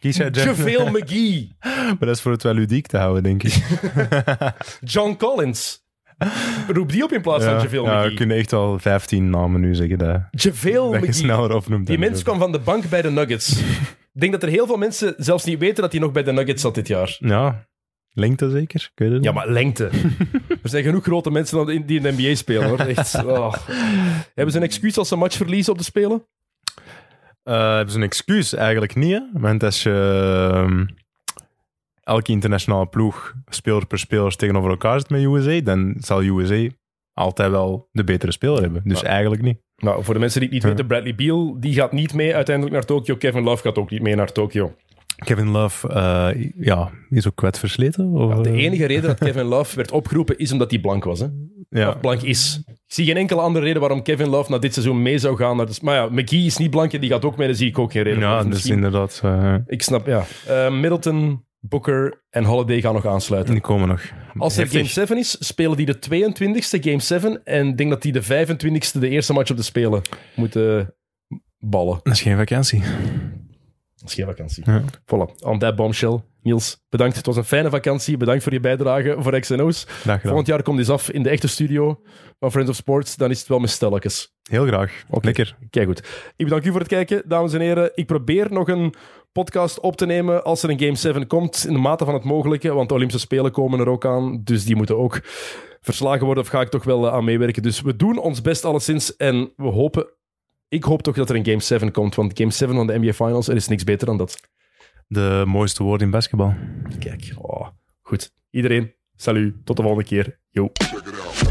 Speaker 2: Kies jij Jeff?
Speaker 1: JaVale McGee.
Speaker 2: Maar dat is voor het wel ludiek te houden, denk ik.
Speaker 1: John Collins. Roep die op in plaats van
Speaker 2: ja,
Speaker 1: JaVale
Speaker 2: ja, we
Speaker 1: McGee.
Speaker 2: kunnen echt al 15 namen nu zeggen. Dat,
Speaker 1: JaVale
Speaker 2: dat
Speaker 1: McGee.
Speaker 2: sneller opnoemt.
Speaker 1: Die mens kwam van de bank bij de Nuggets. Ik denk dat er heel veel mensen zelfs niet weten dat hij nog bij de Nuggets zat dit jaar.
Speaker 2: Ja, lengte zeker? Ik weet het
Speaker 1: Ja,
Speaker 2: niet.
Speaker 1: maar lengte. Er zijn genoeg grote mensen die in de NBA spelen, hoor. Echt. oh. Hebben ze een excuus als ze een match verliezen op de Spelen?
Speaker 2: Eh, hebben ze een excuus? Eigenlijk niet, hè? Want als je ehm, elke internationale ploeg speler per speler tegenover elkaar zit met USA, dan zal USA altijd wel de betere speler hebben. Dus eigenlijk niet.
Speaker 1: Nou, voor de mensen die het niet weten, Bradley Beal die gaat niet mee uiteindelijk naar Tokio. Kevin Love gaat ook niet mee naar Tokio.
Speaker 2: Kevin Love, eh, ja, is ook kwetsversleten? Of,
Speaker 1: De
Speaker 2: eh,
Speaker 1: enige reden dat Kevin Love werd opgeroepen is omdat hij blank was. Hè?
Speaker 2: Ja.
Speaker 1: Of blank is. Ik zie geen enkele andere reden waarom Kevin Love na dit seizoen mee zou gaan. Naar de... Maar ja, McGee is niet blank en die gaat ook mee, daar zie ik ook geen reden
Speaker 2: Ja, dus
Speaker 1: Misschien-
Speaker 2: inderdaad. eh,
Speaker 1: Ik snap, ja. Middleton, Booker en Holiday gaan nog aansluiten.
Speaker 2: die komen nog.
Speaker 1: Als er. Game 7 is, spelen die de 22e Game 7 en ik denk dat die de 25e de eerste match op de Spelen moeten ballen.
Speaker 2: Dat is geen vakantie.
Speaker 1: Dat is geen vakantie.
Speaker 2: Ja.
Speaker 1: Voilà, on that bombshell. Niels, bedankt. Het was een fijne vakantie. Bedankt voor je bijdrage voor XNO's. Volgend jaar komt dit af in de echte studio van Friends of Sports. Dan is het wel met stelletjes.
Speaker 2: Heel graag. Lekker.
Speaker 1: Kijk goed. Ik bedank u voor het kijken, dames en heren. Ik probeer nog een podcast op te nemen als er een Game 7 komt, in de mate van het mogelijke, want de Olympische Spelen komen er ook aan, dus die moeten ook verslagen worden, of ga ik toch wel eh, aan meewerken. Dus we doen ons best alleszins en we hopen, ik hoop toch dat er een Game 7 komt, want Game 7 van de NBA Finals, er is niks beter dan dat.
Speaker 2: De mooiste woord in basketbal.
Speaker 1: Kijk, oh, goed. Iedereen, salut, tot de volgende keer. Yo.
Speaker 3: Check it out.